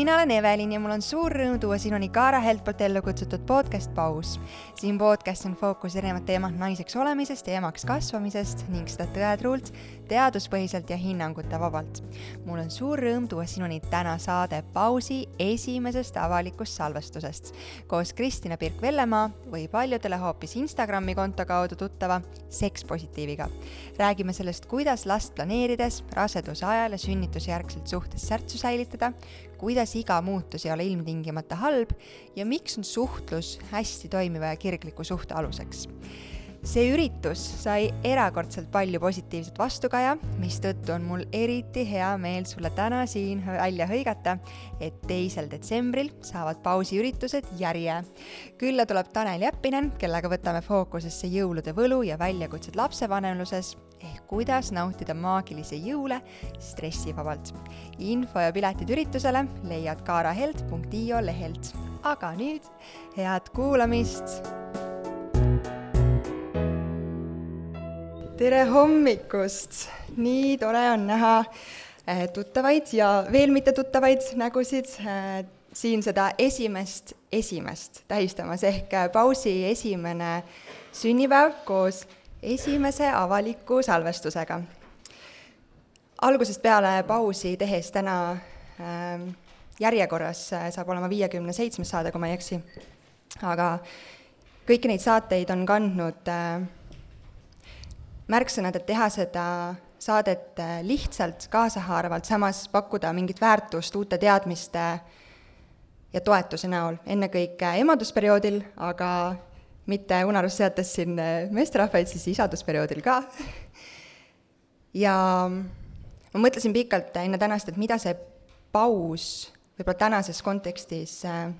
mina olen Evelin ja mul on suur rõõm tuua sinuni Kaara Helt poolt ellu kutsutud podcast Paus. siin podcastis on fookus erinevad teemad naiseks olemisest ja emaks kasvamisest ning seda tõetruult, teaduspõhiselt ja hinnangute vabalt. mul on suur rõõm tuua sinuni täna saade Pausi esimesest avalikust salvestusest koos Kristina Pirk-Vellemaa või paljudele hoopis Instagrami konto kaudu tuttava sekspositiiviga. räägime sellest, kuidas last planeerides, raseduse ajal ja sünnitusjärgselt suhtes särtsu säilitada, kuidas iga muutus ei ole ilmtingimata halb ja miks on suhtlus hästi toimiva ja kirgliku suhte aluseks see üritus sai erakordselt palju positiivset vastukaja, mistõttu on mul eriti hea meel sulle täna siin välja hõigata, et teisel detsembril saavad pausiüritused järje. külla tuleb Tanel Jeppinen, kellega võtame fookusesse jõulude võlu ja väljakutsed lapsevanemluses ehk kuidas nautida maagilisi jõule stressivabalt. info ja piletid üritusele leiad kaaraheld.io lehelt. aga nüüd head kuulamist tere hommikust! nii tore on näha äh, tuttavaid ja veel mitte tuttavaid nägusid äh, siin seda esimest, esimest tähistamas ehk äh, pausi esimene sünnipäev koos esimese avaliku salvestusega. algusest peale pausi tehes täna järjekorras saab olema viiekümne seitsmes saade, kui ma ei eksi. aga kõiki neid saateid on kandnud äh, märksõnad, et teha seda saadet äh, lihtsalt, kaasahaaravalt, samas pakkuda mingit väärtust uute teadmiste ja toetuse näol, ennekõike emadusperioodil, aga mitte unarusse jättes siin äh, meesterahvaid, siis isadusperioodil ka. ja ma mõtlesin pikalt enne tänast, et mida see paus võib-olla tänases kontekstis äh,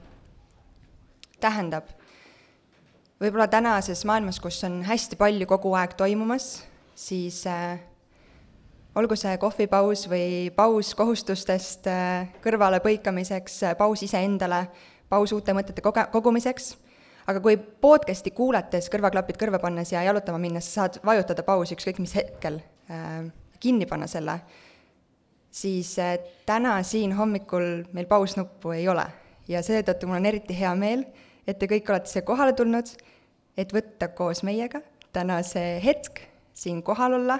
tähendab võib-olla tänases maailmas, kus on hästi palju kogu aeg toimumas, siis äh, olgu see kohvipaus või paus kohustustest äh, kõrvale põikamiseks äh,, paus iseendale, paus uute mõtete koge-, kogumiseks, aga kui podcast'i kuulates, kõrvaklapid kõrva pannes ja jalutama minnes saad vajutada pausi ükskõik mis hetkel äh,, kinni panna selle, siis äh, täna siin hommikul meil pausnuppu ei ole. Ja seetõttu mul on eriti hea meel, et te kõik olete siia kohale tulnud et võtta koos meiega täna see hetk siin kohal olla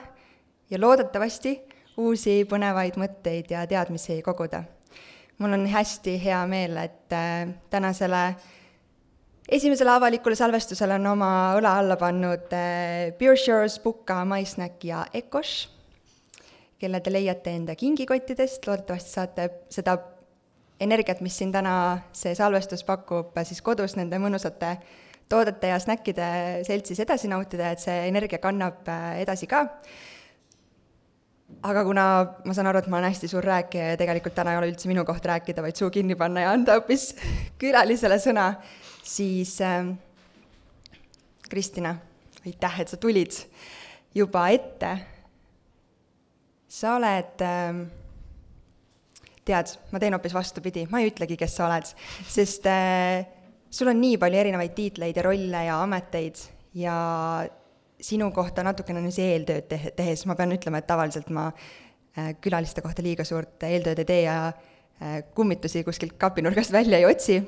ja loodetavasti uusi põnevaid mõtteid ja teadmisi koguda. mul on hästi hea meel, et äh, tänasele esimesele avalikule salvestusele on oma õla alla pannud äh, Pure Shores, Puka, MySnack ja Ecosh, kelle te leiate enda kingikottidest, loodetavasti saate seda energiat, mis siin täna see salvestus pakub, siis kodus nende mõnusate toodete ja snäkkide seltsis edasi nautida, et see energia kannab äh, edasi ka. aga kuna ma saan aru, et ma olen hästi suur rääkija ja tegelikult täna ei ole üldse minu koht rääkida, vaid suu kinni panna ja anda hoopis külalisele sõna, siis äh, Kristina, aitäh, et sa tulid juba ette. sa oled äh, tead, ma teen hoopis vastupidi, ma ei ütlegi, kes sa oled, sest äh, sul on nii palju erinevaid tiitleid ja rolle ja ameteid ja sinu kohta natukene nüüd see eeltööd te-, tehes, ma pean ütlema, et tavaliselt ma äh, külaliste kohta liiga suurt eeltööd ei tee ja äh, kummitusi kuskilt kapinurgast välja ei otsi,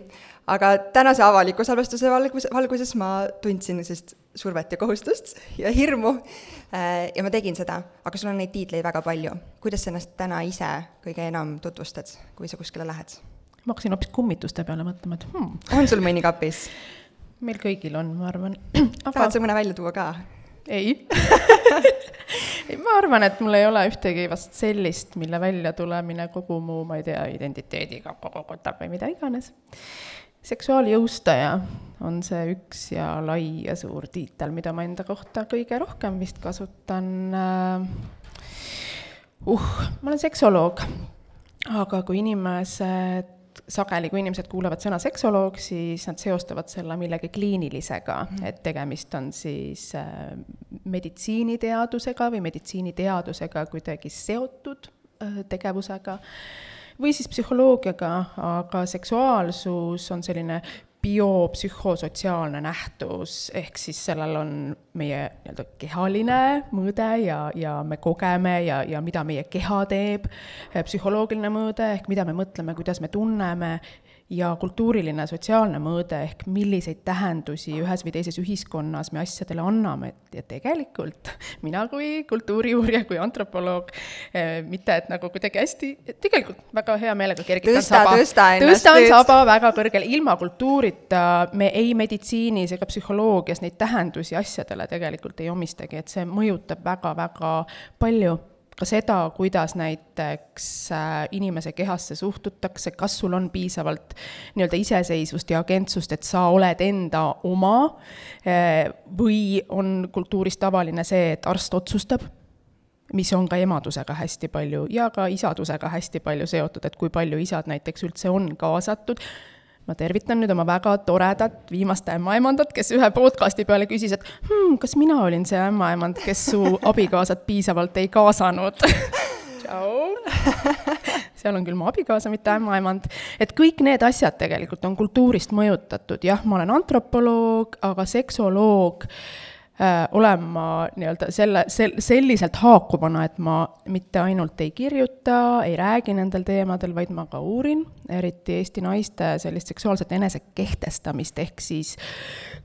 aga tänase avaliku salvestuse valgus, valguses ma tundsin sellist survet ja kohustust ja hirmu äh, ja ma tegin seda, aga sul on neid tiitleid väga palju. kuidas sa ennast täna ise kõige enam tutvustad, kui sa kuskile lähed? Ma hakkasin hoopis kummituste peale mõtlema, et hmm. on sul mõni kapis? meil kõigil on, ma arvan Aga.... tahad sa mõne välja tuua ka? ei ei, ma arvan, et mul ei ole ühtegi vast sellist, mille väljatulemine kogu mu, ma ei tea, identiteediga kokku võtab või mida iganes. seksuaaljõustaja on see üks ja lai ja suur tiitel, mida ma enda kohta kõige rohkem vist kasutan uh,. uh, ma olen seksoloog, aga kui inimesed sageli, kui inimesed kuulevad sõna seksoloog, siis nad seostavad selle millegi kliinilisega -hmm. et tegemist on siis äh, meditsiiniteadusega või meditsiiniteadusega kuidagi seotud äh, tegevusega või siis psühholoogiaga, aga seksuaalsus on selline biopsühhosotsiaalne nähtus, ehk siis sellel on meie nii-öelda kehaline mõõde ja, ja me kogeme ja, ja mida meie keha teeb, psühholoogiline mõõde ehk mida me mõtleme, kuidas me tunneme ja kultuuriline sotsiaalne mõõde ehk milliseid tähendusi ühes või teises ühiskonnas me asjadele anname, et ja tegelikult mina kui kultuuriuurija, kui antropoloog eh,, mitte et nagu kuidagi hästi, tegelikult väga hea meelega kergitan tõsta, saba, tõsta tõstan nüüd. saba väga kõrgele, ilma kultuurita me ei meditsiinis ega psühholoogias neid tähendusi asjadele tegelikult ei omistagi, et see mõjutab väga-väga palju ka seda, kuidas näiteks äh, inimese kehasse suhtutakse, kas sul on piisavalt nii-öelda iseseisvust ja agentsust, et sa oled enda oma, äh, või on kultuuris tavaline see, et arst otsustab, mis on ka emadusega hästi palju ja ka isadusega hästi palju seotud, et kui palju isad näiteks üldse on kaasatud ma tervitan nüüd oma väga toredat viimast ämmaemandat, kes ühe podcast'i peale küsis, et hmm, kas mina olin see ämmaemand, kes su abikaasat piisavalt ei kaasanud tšau. seal on küll mu abikaasa, mitte ämmaemand. et kõik need asjad tegelikult on kultuurist mõjutatud, jah, ma olen antropoloog, aga seksoloog äh, äh, olen ma nii-öelda selle, sel-, selliselt haakuvana, et ma mitte ainult ei kirjuta, ei räägi nendel teemadel, vaid ma ka uurin, eriti Eesti naiste sellist seksuaalset enesekehtestamist, ehk siis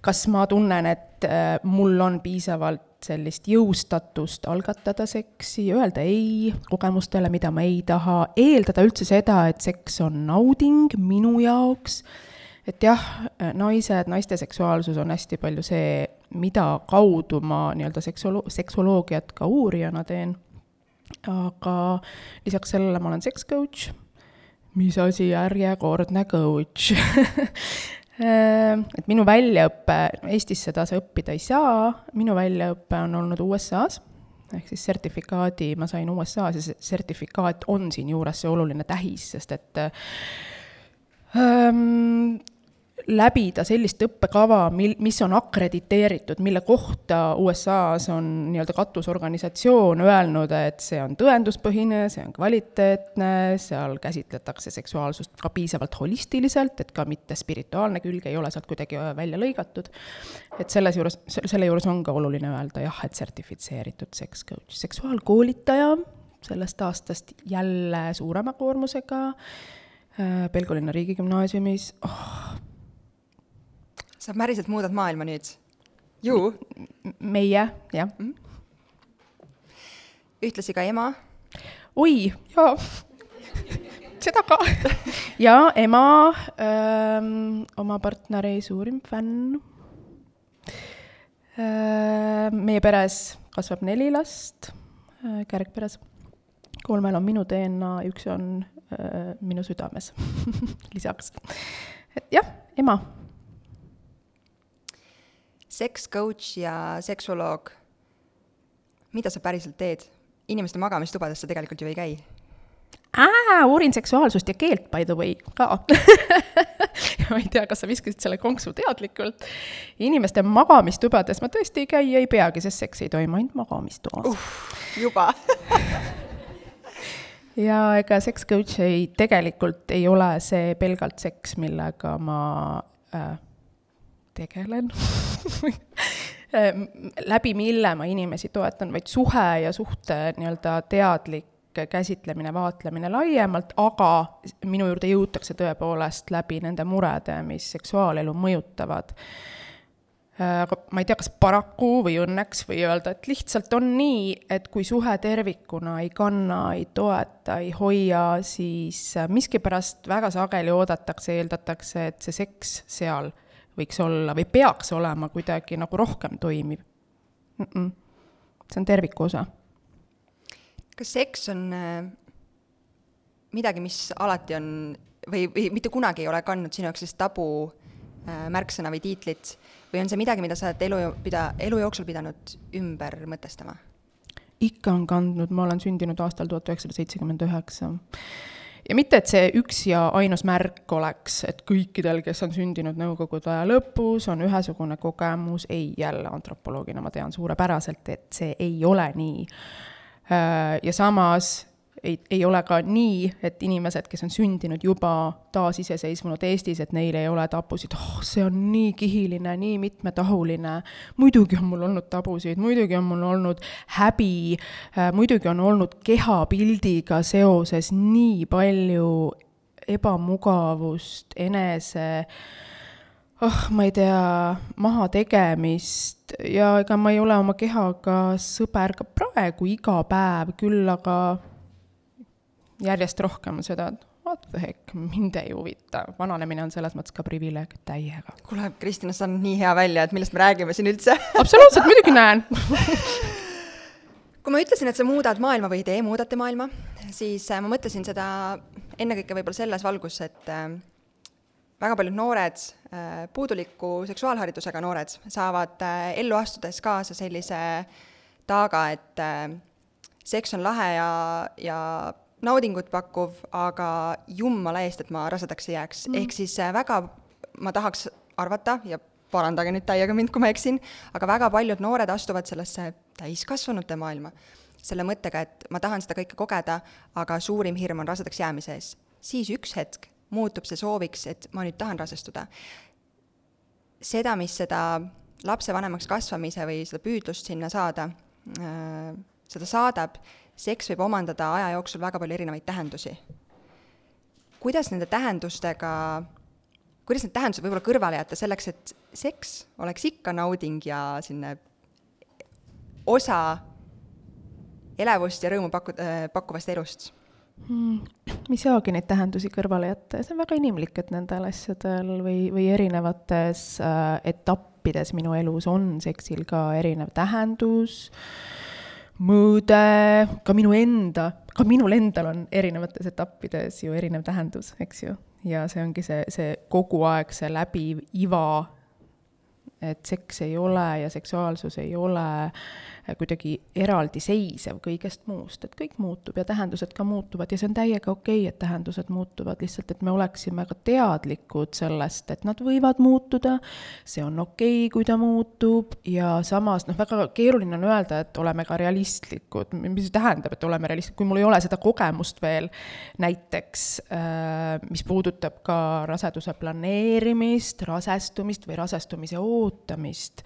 kas ma tunnen, et äh, mul on piisavalt sellist jõustatust algatada seksi, öelda ei kogemustele, mida ma ei taha, eeldada üldse seda, et seks on nauding minu jaoks, et jah, naised, naiste seksuaalsus on hästi palju see, mida kaudu ma nii-öelda seksolo-, seksoloogiat ka uurijana teen. aga lisaks sellele ma olen sex coach, mis asi, järjekordne coach et minu väljaõpe, Eestis seda sa õppida ei saa, minu väljaõpe on olnud USA-s, ehk siis sertifikaadi ma sain USA-s ja see sertifikaat on siinjuures see oluline tähis, sest et ähm, läbida sellist õppekava, mil, mis on akrediteeritud, mille kohta USA-s on nii-öelda katusorganisatsioon öelnud, et see on tõenduspõhine, see on kvaliteetne, seal käsitletakse seksuaalsust ka piisavalt holistiliselt, et ka mitte spirituaalne külg ei ole sealt kuidagi välja lõigatud. et selles juures, selle juures on ka oluline öelda jah, et sertifitseeritud sex coach, seksuaalkoolitaja sellest aastast jälle suurema koormusega äh, Pelgulinna riigigümnaasiumis oh,, sa päriselt muudad maailma nüüd? ju? meie, jah mm. -hmm. ühtlasi ka ema? oi, jaa seda ka. ja ema öö, oma partneri suurim fänn. meie peres kasvab neli last, kärgperes. kolmel on minu DNA, üks on öö, minu südames lisaks. et jah, ema seks coach ja seksuoloog, mida sa päriselt teed? inimeste magamistubades sa tegelikult ju ei käi. Aa, uurin seksuaalsust ja keelt, by the way, ka ma ei tea, kas sa viskasid selle konksu teadlikult. inimeste magamistubades ma tõesti ei käi, ei peagi, sest seks ei toimu ainult magamistoas uh,. juba ja ega sex coach ei, tegelikult ei ole see pelgalt seks, millega ma äh, tegelen läbi mille ma inimesi toetan, vaid suhe ja suhte nii-öelda teadlik käsitlemine, vaatlemine laiemalt, aga minu juurde jõutakse tõepoolest läbi nende murede, mis seksuaalelu mõjutavad. aga ma ei tea, kas paraku või õnneks või öelda, et lihtsalt on nii, et kui suhe tervikuna ei kanna, ei toeta, ei hoia, siis miskipärast väga sageli oodatakse, eeldatakse, et see seks seal võiks olla või peaks olema kuidagi nagu rohkem toimiv mm. -mm. see on terviku osa. kas seks on äh, midagi, mis alati on või, või mitte kunagi ei ole kandnud sinu jaoks sellist tabu äh, märksõna või tiitlit või on see midagi, mida sa oled elu, pida-, elu jooksul pidanud ümber mõtestama? ikka on kandnud, ma olen sündinud aastal tuhat üheksasada seitsekümmend üheksa ja mitte, et see üks ja ainus märk oleks, et kõikidel, kes on sündinud Nõukogude aja lõpus, on ühesugune kogemus, ei, jälle antropoloogina ma tean suurepäraselt, et see ei ole nii. Äh, ja samas ei, ei ole ka nii, et inimesed, kes on sündinud juba taasiseseisvunud Eestis, et neil ei ole tabusid, oh, see on nii kihiline, nii mitmetahuline. muidugi on mul olnud tabusid, muidugi on mul olnud häbi äh,, muidugi on olnud kehapildiga seoses nii palju ebamugavust, enese oh, ma ei tea, mahategemist ja ega ma ei ole oma kehaga sõber ka praegu iga päev, küll aga järjest rohkem seda, et what the heck, mind ei huvita, vananemine on selles mõttes ka privileeg täiega. kuule, Kristina, sa näed nii hea välja, et millest me räägime siin üldse? Absoluutselt, muidugi näen. Kui ma ütlesin, et sa muudad maailma või te muudate maailma, siis äh, ma mõtlesin seda ennekõike võib-olla selles valgus, et äh, väga paljud noored, äh, puuduliku seksuaalharidusega noored, saavad ellu astudes kaasa sellise taaga, et seks on lahe ja, ja naudingut pakkuv, aga jumala eest, et ma rasedaks ei jääks mm., ehk siis äh, väga ma tahaks arvata ja parandage nüüd täiega mind, kui ma eksin, aga väga paljud noored astuvad sellesse täiskasvanute maailma selle mõttega, et ma tahan seda kõike kogeda, aga suurim hirm on rasedaks jäämise ees. siis üks hetk muutub see sooviks, et ma nüüd tahan rasestuda. seda, mis seda lapsevanemaks kasvamise või seda püüdlust sinna saada äh,, seda saadab, seks võib omandada aja jooksul väga palju erinevaid tähendusi. kuidas nende tähendustega, kuidas need tähendused võib-olla kõrvale jätta selleks, et seks oleks ikka nauding ja selline osa elevust ja rõõmu paku-, pakkuvast elust hmm,? ei saagi neid tähendusi kõrvale jätta ja see on väga inimlik, et nendel asjadel või, või erinevates äh, etappides minu elus on seksil ka erinev tähendus äh,, mõõde, ka minu enda, ka minul endal on erinevates etappides ju erinev tähendus, eks ju. ja see ongi see, see kogu aeg see läbiv iva et seks ei ole ja seksuaalsus ei ole kuidagi eraldiseisev kõigest muust, et kõik muutub ja tähendused ka muutuvad ja see on täiega okei okay,, et tähendused muutuvad, lihtsalt et me oleksime ka teadlikud sellest, et nad võivad muutuda, see on okei okay,, kui ta muutub, ja samas noh, väga keeruline on öelda, et oleme ka realistlikud, mis see tähendab, et oleme realistlikud, kui mul ei ole seda kogemust veel, näiteks äh, mis puudutab ka raseduse planeerimist, rasestumist või rasestumise ootamist, ootamist,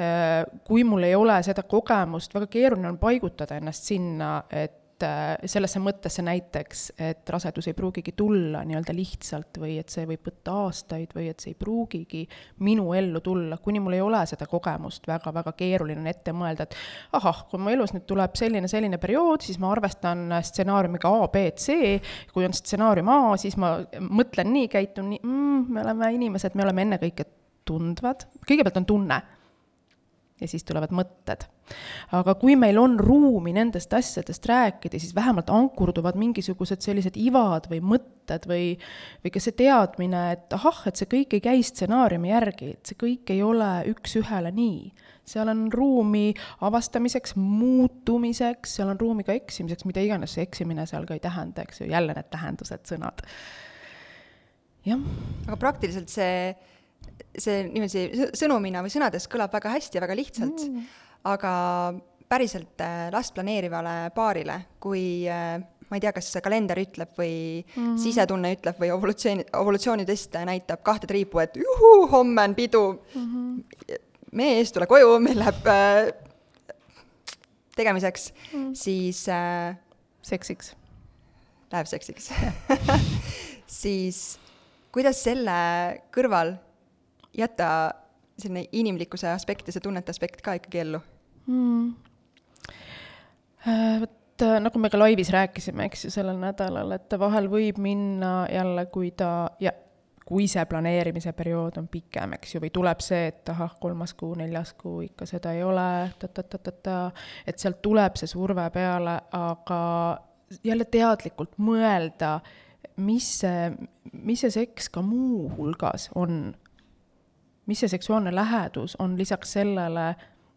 äh, kui mul ei ole seda kogemust, väga keeruline on paigutada ennast sinna, et äh, sellesse mõttesse näiteks, et rasedus ei pruugigi tulla nii-öelda lihtsalt või et see võib võtta aastaid või et see ei pruugigi minu ellu tulla, kuni mul ei ole seda kogemust väga,, väga-väga keeruline on ette mõelda, et ahah, kui mu elus nüüd tuleb selline, selline periood, siis ma arvestan stsenaariumiga A, B, C, kui on stsenaarium A, siis ma mõtlen nii, käitun nii mm,, me oleme inimesed, me oleme ennekõike tundvad, kõigepealt on tunne ja siis tulevad mõtted. aga kui meil on ruumi nendest asjadest rääkida, siis vähemalt ankurduvad mingisugused sellised ivad või mõtted või, või ka see teadmine, et ahah, et see kõik ei käi stsenaariumi järgi, et see kõik ei ole üks-ühele nii. seal on ruumi avastamiseks, muutumiseks, seal on ruumi ka eksimiseks, mida iganes see eksimine seal ka ei tähenda, eks ju, jälle need tähendused, sõnad. jah. aga praktiliselt see see niiviisi sõnumina või sõnades kõlab väga hästi ja väga lihtsalt mm., aga päriselt äh, last planeerivale paarile, kui äh, ma ei tea, kas kalender ütleb või mm -hmm. sisetunne ütleb või evolutsiooni, evolutsioonitest näitab kahte triipu, et juhuu, homme on pidu mm, -hmm. mees, tule koju, meil läheb äh, tegemiseks mm, -hmm. siis äh, seksiks. Läheb seksiks siis kuidas selle kõrval jätta selline inimlikkuse aspekt ja see tunnete aspekt ka ikkagi ellu mm.? Vot nagu me ka laivis rääkisime, eks ju, sellel nädalal, et vahel võib minna jälle, kui ta ja kui see planeerimise periood on pikem, eks ju, või tuleb see, et ahah, kolmas kuu, neljas kuu ikka seda ei ole ta-ta-ta-ta-ta, et sealt tuleb see surve peale, aga jälle teadlikult mõelda, mis see, mis see seks ka muuhulgas on mis see seksuaalne lähedus on lisaks sellele,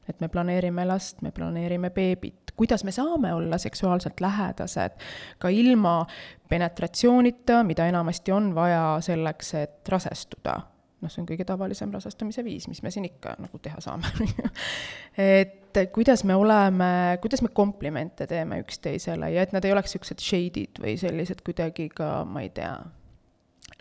et me planeerime last, me planeerime beebit, kuidas me saame olla seksuaalselt lähedased ka ilma penetratsioonita, mida enamasti on vaja selleks, et rasestuda. noh, see on kõige tavalisem rasestumise viis, mis me siin ikka nagu teha saame et kuidas me oleme, kuidas me komplimente teeme üksteisele ja et nad ei oleks niisugused shade'id või sellised kuidagi ka, ma ei tea,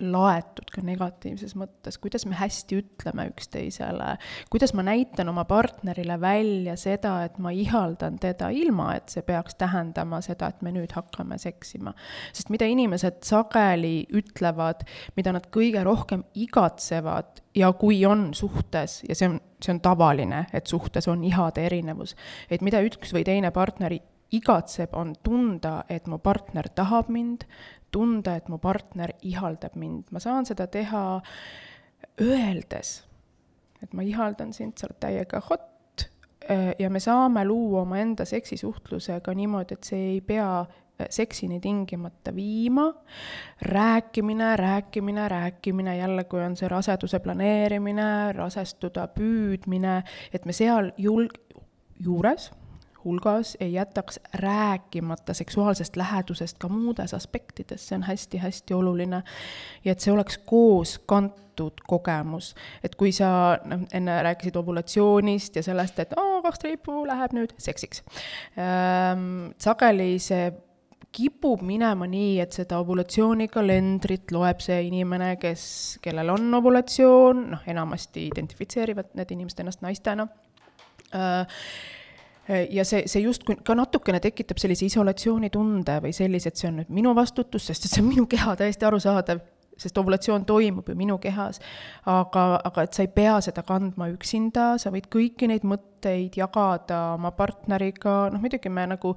laetud ka negatiivses mõttes, kuidas me hästi ütleme üksteisele, kuidas ma näitan oma partnerile välja seda, et ma ihaldan teda, ilma et see peaks tähendama seda, et me nüüd hakkame seksima. sest mida inimesed sageli ütlevad, mida nad kõige rohkem igatsevad ja kui on suhtes, ja see on, see on tavaline, et suhtes on ihade erinevus, et mida üks või teine partner igatseb, on tunda, et mu partner tahab mind, tunda, et mu partner ihaldab mind, ma saan seda teha öeldes, et ma ihaldan sind, sa oled täiega hot äh, ja me saame luua omaenda seksisuhtlusega niimoodi, et see ei pea äh, seksini tingimata viima, rääkimine, rääkimine, rääkimine, jälle, kui on see raseduse planeerimine, rasestuda püüdmine, et me seal julg-, juures hulgas ei jätaks rääkimata seksuaalsest lähedusest ka muudes aspektides, see on hästi-hästi oluline. ja et see oleks koos kantud kogemus, et kui sa noh, enne rääkisid ovulatsioonist ja sellest, et oo, kaks triipu läheb nüüd seksiks ähm,. sageli see kipub minema nii, et seda ovulatsioonikalendrit loeb see inimene, kes, kellel on ovulatsioon, noh, enamasti identifitseerivad need inimesed ennast naistena äh,, ja see, see justkui ka natukene tekitab sellise isolatsioonitunde või sellise, et see on nüüd minu vastutus, sest et see on minu keha, täiesti arusaadav, sest ovulatsioon toimub ju minu kehas. aga, aga et sa ei pea seda kandma üksinda, sa võid kõiki neid mõtteid jagada oma partneriga, noh muidugi me nagu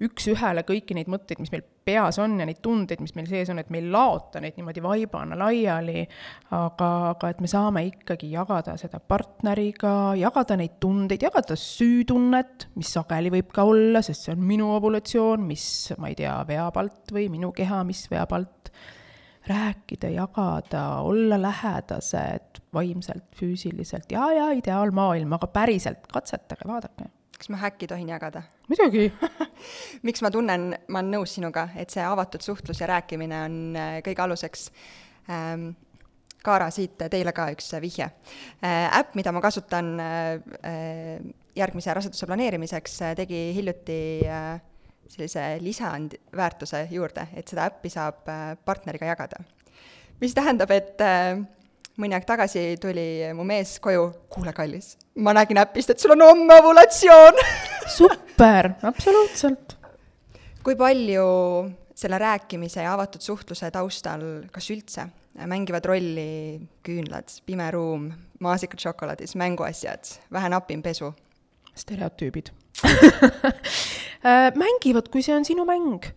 üks-ühele kõiki neid mõtteid, mis meil peas on ja neid tundeid, mis meil sees on, et me ei laota neid niimoodi vaibana laiali, aga, aga et me saame ikkagi jagada seda partneriga, jagada neid tundeid, jagada süütunnet, mis sageli võib ka olla, sest see on minu ovulatsioon, mis, ma ei tea, veab alt või minu keha, mis veab alt. rääkida, jagada, olla lähedased vaimselt, füüsiliselt ja, ja ideaalmaailm, aga päriselt katsetage, vaadake. Kas ma häkki tohin jagada? muidugi miks ma tunnen, ma olen nõus sinuga, et see avatud suhtlus ja rääkimine on äh, kõige aluseks ähm,. Kaara, siit teile ka üks vihje äh,. äpp, mida ma kasutan äh, järgmise raseduse planeerimiseks, äh, tegi hiljuti äh, sellise lisandväärtuse juurde, et seda äppi saab äh, partneriga jagada. mis tähendab, et äh, mõni aeg tagasi tuli mu mees koju, kuule, kallis, ma nägin äpist, et sul on homme ovulatsioon super, absoluutselt. kui palju selle rääkimise ja avatud suhtluse taustal, kas üldse, mängivad rolli küünlad, pime ruum, maasikad šokolaadis, mänguasjad, vähe napim pesu? stereotüübid äh, mängivad, kui see on sinu mäng.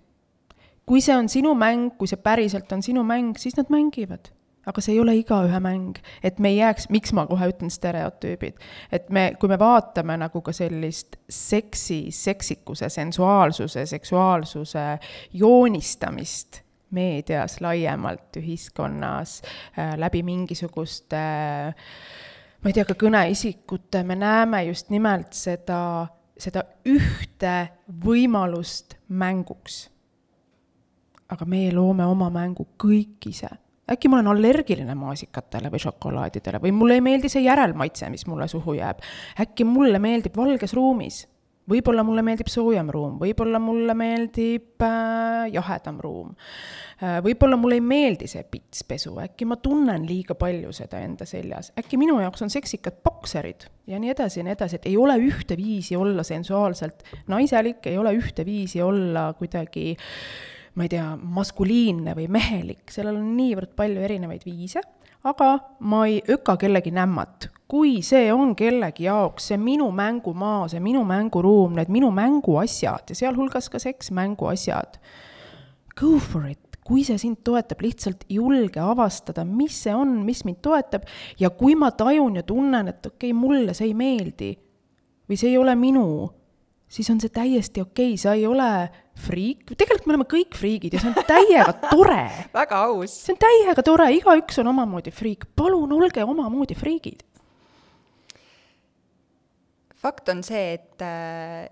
kui see on sinu mäng, kui see päriselt on sinu mäng, siis nad mängivad aga see ei ole igaühe mäng, et me ei jääks, miks ma kohe ütlen stereotüübid, et me, kui me vaatame nagu ka sellist seksi, seksikuse, sensuaalsuse, seksuaalsuse joonistamist meedias laiemalt, ühiskonnas äh,, läbi mingisuguste äh, ma ei tea, ka kõneisikute, me näeme just nimelt seda, seda ühte võimalust mänguks. aga meie loome oma mängu kõik ise äkki ma olen allergiline maasikatele või šokolaadidele või mulle ei meeldi see järelmaitse, mis mulle suhu jääb. äkki mulle meeldib valges ruumis, võib-olla mulle meeldib soojem ruum, võib-olla mulle meeldib äh, jahedam ruum äh,. võib-olla mulle ei meeldi see pitspesu, äkki ma tunnen liiga palju seda enda seljas, äkki minu jaoks on seksikad bokserid ja nii edasi ja nii edasi, et ei ole ühte viisi olla sensuaalselt naiselik, ei ole ühte viisi olla kuidagi äh, ma ei tea, maskuliinne või mehelik, sellel on niivõrd palju erinevaid viise, aga ma ei öka kellegi nämmat. kui see on kellegi jaoks see minu mängumaa, see minu mänguruum, need minu mänguasjad ja sealhulgas ka seks mänguasjad, go for it kui see sind toetab, lihtsalt julge avastada, mis see on, mis mind toetab ja kui ma tajun ja tunnen, et okei okay,, mulle see ei meeldi või see ei ole minu, siis on see täiesti okei okay., sa ei ole friik, tegelikult me oleme kõik friigid ja see on täiega tore väga aus. see on täiega tore, igaüks on omamoodi friik, palun olge omamoodi friigid. fakt on see, et äh,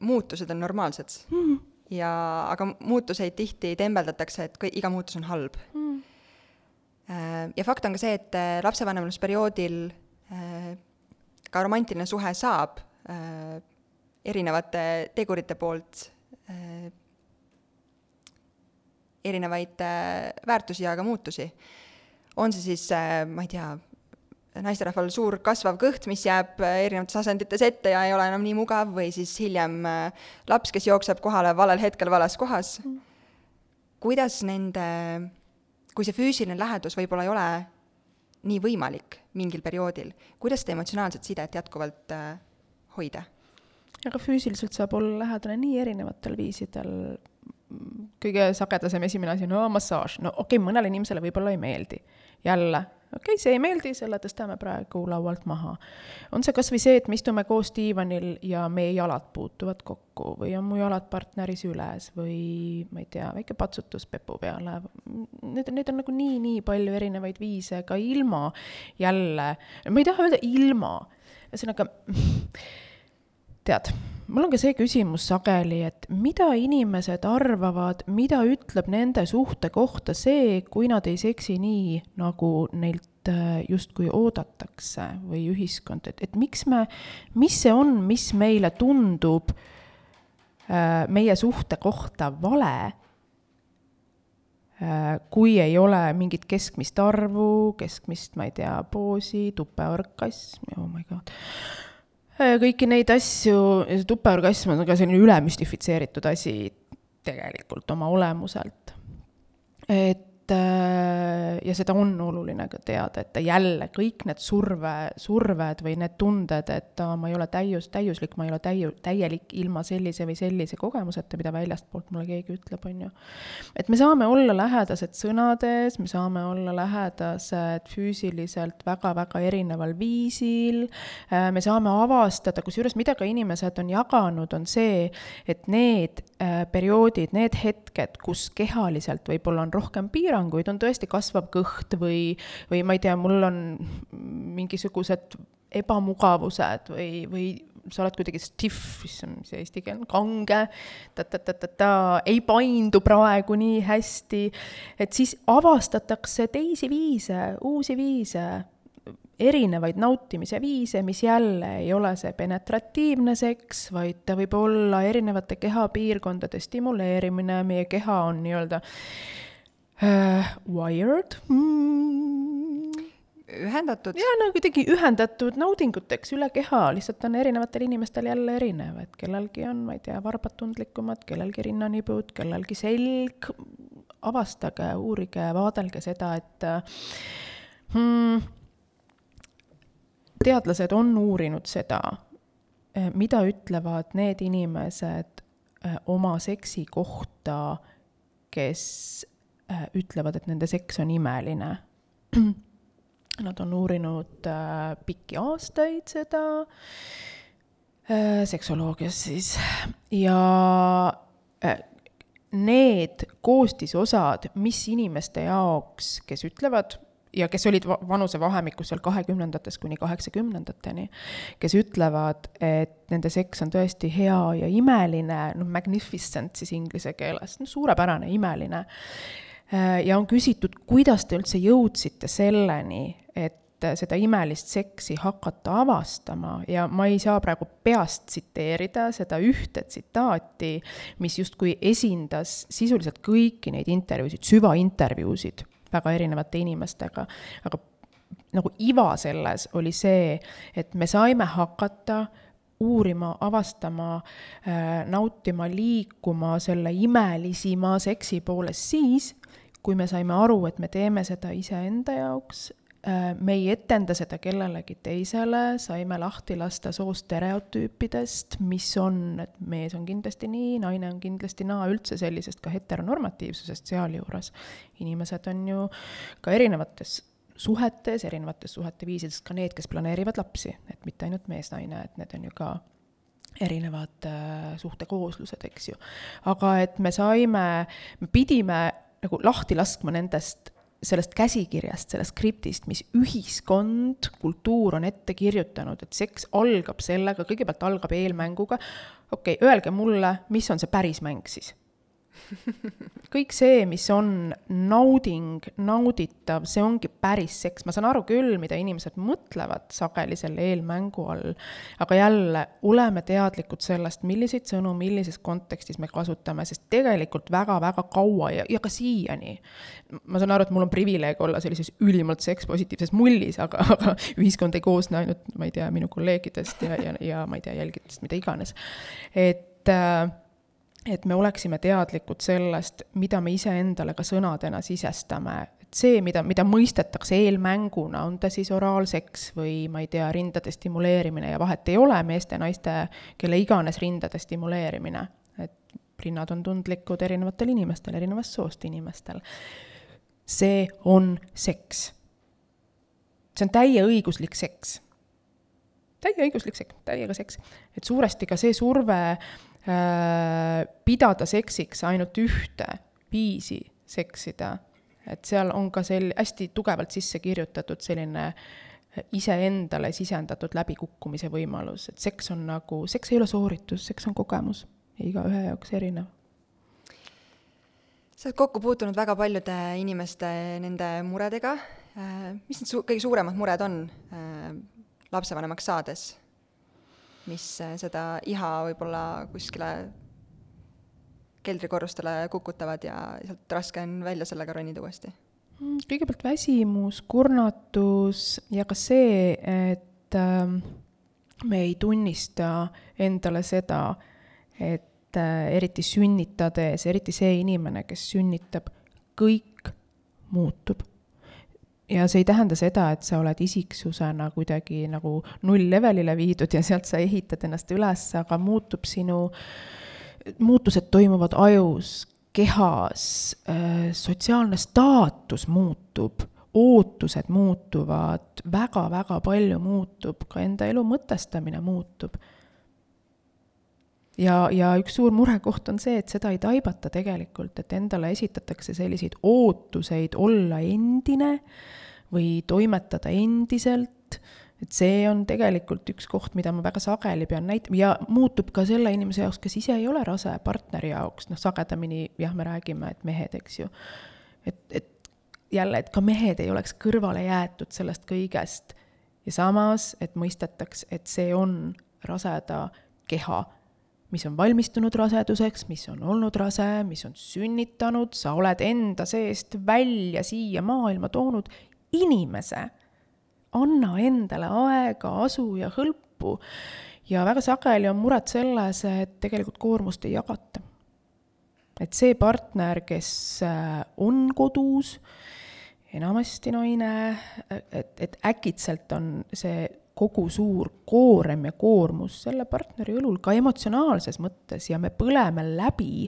muutused on normaalsed mm. ja, aga muutuseid tihti tembeldatakse, et kõik, iga muutus on halb mm. Äh, ja fakt on ka see, et äh, lapsevanemlusperioodil äh, ka romantiline suhe saab erinevate tegurite poolt erinevaid väärtusi ja ka muutusi. on see siis, ma ei tea, naisterahval suur kasvav kõht, mis jääb erinevates asendites ette ja ei ole enam nii mugav, või siis hiljem laps, kes jookseb kohale valel hetkel vales kohas. Mm. kuidas nende kui see füüsiline lähedus võib-olla ei ole nii võimalik mingil perioodil, kuidas seda emotsionaalset sidet jätkuvalt äh, hoida? Aga füüsiliselt saab olla lähedane nii erinevatel viisidel, kõige sagedasem esimene asi, no massaaž, no okei okay,, mõnele inimesele võib-olla ei meeldi. jälle, okei okay,, see ei meeldi, selle tõstame praegu laualt maha. on see kas või see, et me istume koos diivanil ja meie jalad puutuvad kokku või on mu jalad partneri süles või ma ei tea, väike patsutus pepu peale. Need, need on nagu nii-nii palju erinevaid viise ka ilma jälle, ma ei taha öelda ilma, ühesõnaga tead mul on ka see küsimus sageli, et mida inimesed arvavad, mida ütleb nende suhte kohta see, kui nad ei seksi nii, nagu neilt äh, justkui oodatakse või ühiskond, et, et miks me, mis see on, mis meile tundub äh, meie suhte kohta vale äh, kui ei ole mingit keskmist arvu, keskmist, ma ei tea, poosi, tupeorgasm, oh my god kõiki neid asju, see tupeorgasm on ka selline ülemüstifitseeritud asi tegelikult oma olemuselt. et et äh, ja seda on oluline ka teada, et jälle kõik need surve, surved või need tunded, et ma ei ole täius, täiuslik, ma ei ole täiu-, täielik ilma sellise või sellise kogemuseta, mida väljastpoolt mulle keegi ütleb, on ju. et me saame olla lähedased sõnades, me saame olla lähedased füüsiliselt väga-väga erineval viisil, äh, me saame avastada, kusjuures mida ka inimesed on jaganud, on see, et need äh, perioodid, need hetked, kus kehaliselt võib-olla on rohkem piiranguid, piiranguid, on tõesti kasvav kõht või, või ma ei tea, mul on mingisugused ebamugavused või, või sa oled kuidagi stiff, issand, mis see eesti keel on, kange ta,, ta-ta-ta-ta-ta, ei paindu praegu nii hästi, et siis avastatakse teisi viise, uusi viise, erinevaid nautimise viise, mis jälle ei ole see penetratiivne seks, vaid ta võib olla erinevate kehapiirkondade stimuleerimine, meie keha on nii-öelda uh,. Wired? Mm.. ühendatud? jaa, no kuidagi ühendatud naudinguteks üle keha, lihtsalt on erinevatel inimestel jälle erinev, et kellelgi on, ma ei tea, varbad tundlikumad, kellelgi rinnanibud, kellelgi selg, avastage, uurige, vaadelge seda, et mm, teadlased on uurinud seda, eh, mida ütlevad need inimesed oma seksi kohta, kes Äh, ütlevad, et nende seks on imeline. Nad on uurinud äh, pikki aastaid seda äh, seksoloogias siis ja äh, need koostisosad, mis inimeste jaoks, kes ütlevad, ja kes olid vanusevahemikus seal kahekümnendatest kuni kaheksakümnendateni, kes ütlevad, et nende seks on tõesti hea ja imeline, noh, magnificent siis inglise keeles, no suurepärane, imeline Äh, ja on küsitud, kuidas te üldse jõudsite selleni, et seda imelist seksi hakata avastama. Ja ma ei saa praegu peast tsiteerida seda ühte tsitaati, mis justkui esindas sisuliselt kõiki neid intervjuusid, süvaintervjuusid väga erinevate inimestega, aga nagu iva selles oli see, et me saime hakata uurima, avastama äh,, nautima, liikuma selle imelisima seksi poole siis, kui me saime aru, et me teeme seda iseenda jaoks, äh, me ei etenda seda kellelegi teisele, saime lahti lasta soostereotüüpidest, mis on, et mees on kindlasti nii, naine on kindlasti naa, üldse sellisest ka heteronormatiivsusest sealjuures. inimesed on ju ka erinevates suhetes, erinevates suhete viisides, ka need, kes planeerivad lapsi, et mitte ainult mees-naine, et need on ju ka erinevad äh, suhtekooslused, eks ju. aga et me saime, me pidime nagu lahti laskma nendest, sellest käsikirjast, sellest skriptist, mis ühiskond, kultuur on ette kirjutanud, et seks algab sellega, kõigepealt algab eelmänguga, okei okay,, öelge mulle, mis on see päris mäng siis kõik see, mis on nauding, nauditav, see ongi päris seks, ma saan aru küll, mida inimesed mõtlevad sageli selle eelmängu all, aga jälle, oleme teadlikud sellest, milliseid sõnu millises kontekstis me kasutame, sest tegelikult väga-väga kaua ja, ja ka siiani, ma saan aru, et mul on privileeg olla sellises ülimalt sekspositiivses mullis, aga, aga ühiskond ei koosne ainult, ma ei tea, minu kolleegidest ja, ja, ja ma ei tea, jälgijatest, mida iganes. et äh, et me oleksime teadlikud sellest, mida me iseendale ka sõnadena sisestame, et see, mida, mida mõistetakse eelmänguna, on ta siis oraalseks või ma ei tea, rindade stimuleerimine ja vahet ei ole, meeste, naiste, kelle iganes rindade stimuleerimine, et rinnad on tundlikud erinevatel inimestel, erinevast soost inimestel. see on seks. see on täieõiguslik seks täieõiguslik seks, täiega seks. et suuresti ka see surve pidada seksiks ainult ühte viisi seksida, et seal on ka sel-, hästi tugevalt sisse kirjutatud selline iseendale sisendatud läbikukkumise võimalus, et seks on nagu, seks ei ole sooritus, seks on kogemus igaühe jaoks erinev. sa oled kokku puutunud väga paljude inimeste nende muredega, äh, mis need su-, kõige suuremad mured on äh, lapsevanemaks saades? Mis äh, seda iha võib-olla kuskile keldrikorrustele kukutavad ja sealt raske on välja sellega ronida uuesti? Mm, kõigepealt väsimus, kurnatus ja ka see, et äh, me ei tunnista endale seda, et äh, eriti sünnitades, eriti see inimene, kes sünnitab, kõik muutub ja see ei tähenda seda, et sa oled isiksusena kuidagi nagu null-levelile viidud ja sealt sa ehitad ennast üles, aga muutub sinu, muutused toimuvad ajus, kehas, äh, sotsiaalne staatus muutub, ootused muutuvad väga,, väga-väga palju muutub, ka enda elu mõtestamine muutub ja, ja üks suur murekoht on see, et seda ei taibata tegelikult, et endale esitatakse selliseid ootuseid olla endine või toimetada endiselt, et see on tegelikult üks koht, mida ma väga sageli pean näitama ja muutub ka selle inimese jaoks, kes ise ei ole rase, partneri jaoks, noh, sagedamini jah, me räägime, et mehed, eks ju. et, et jälle, et ka mehed ei oleks kõrvale jäetud sellest kõigest. Ja samas, et mõistetaks, et see on raseda keha mis on valmistunud raseduseks, mis on olnud rase, mis on sünnitanud, sa oled enda seest välja siia maailma toonud inimese. anna endale aega, asu ja hõlpu. ja väga sageli on muret selles, et tegelikult koormust ei jagata. et see partner, kes äh, on kodus, enamasti naine, et, et äkitselt on see kogu suur koorem ja koormus selle partneri õlul ka emotsionaalses mõttes ja me põleme läbi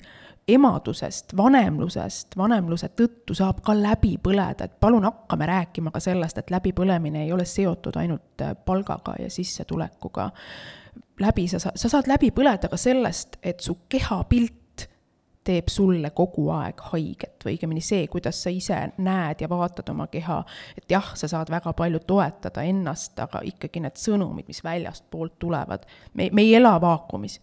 emadusest, vanemlusest, vanemluse tõttu saab ka läbi põleda, et palun hakkame rääkima ka sellest, et läbipõlemine ei ole seotud ainult äh, palgaga ja sissetulekuga. läbi sa, sa saad läbi põleda ka sellest, et su kehapilt teeb sulle kogu aeg haiget või õigemini see, kuidas sa ise näed ja vaatad oma keha. et jah, sa saad väga palju toetada ennast, aga ikkagi need sõnumid, mis väljastpoolt tulevad, me, me ei ela vaakumis.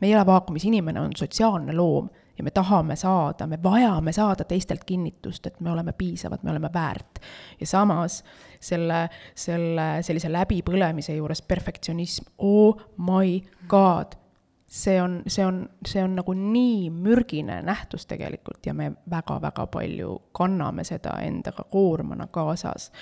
me ei ela vaakumis, inimene on sotsiaalne loom ja me tahame saada, me vajame saada teistelt kinnitust, et me oleme piisavad, me oleme väärt. ja samas selle, selle sellise läbipõlemise juures perfektsionism, oh my god, see on, see on, see on nagu nii mürgine nähtus tegelikult ja me väga-väga palju kanname seda endaga koormana kaasas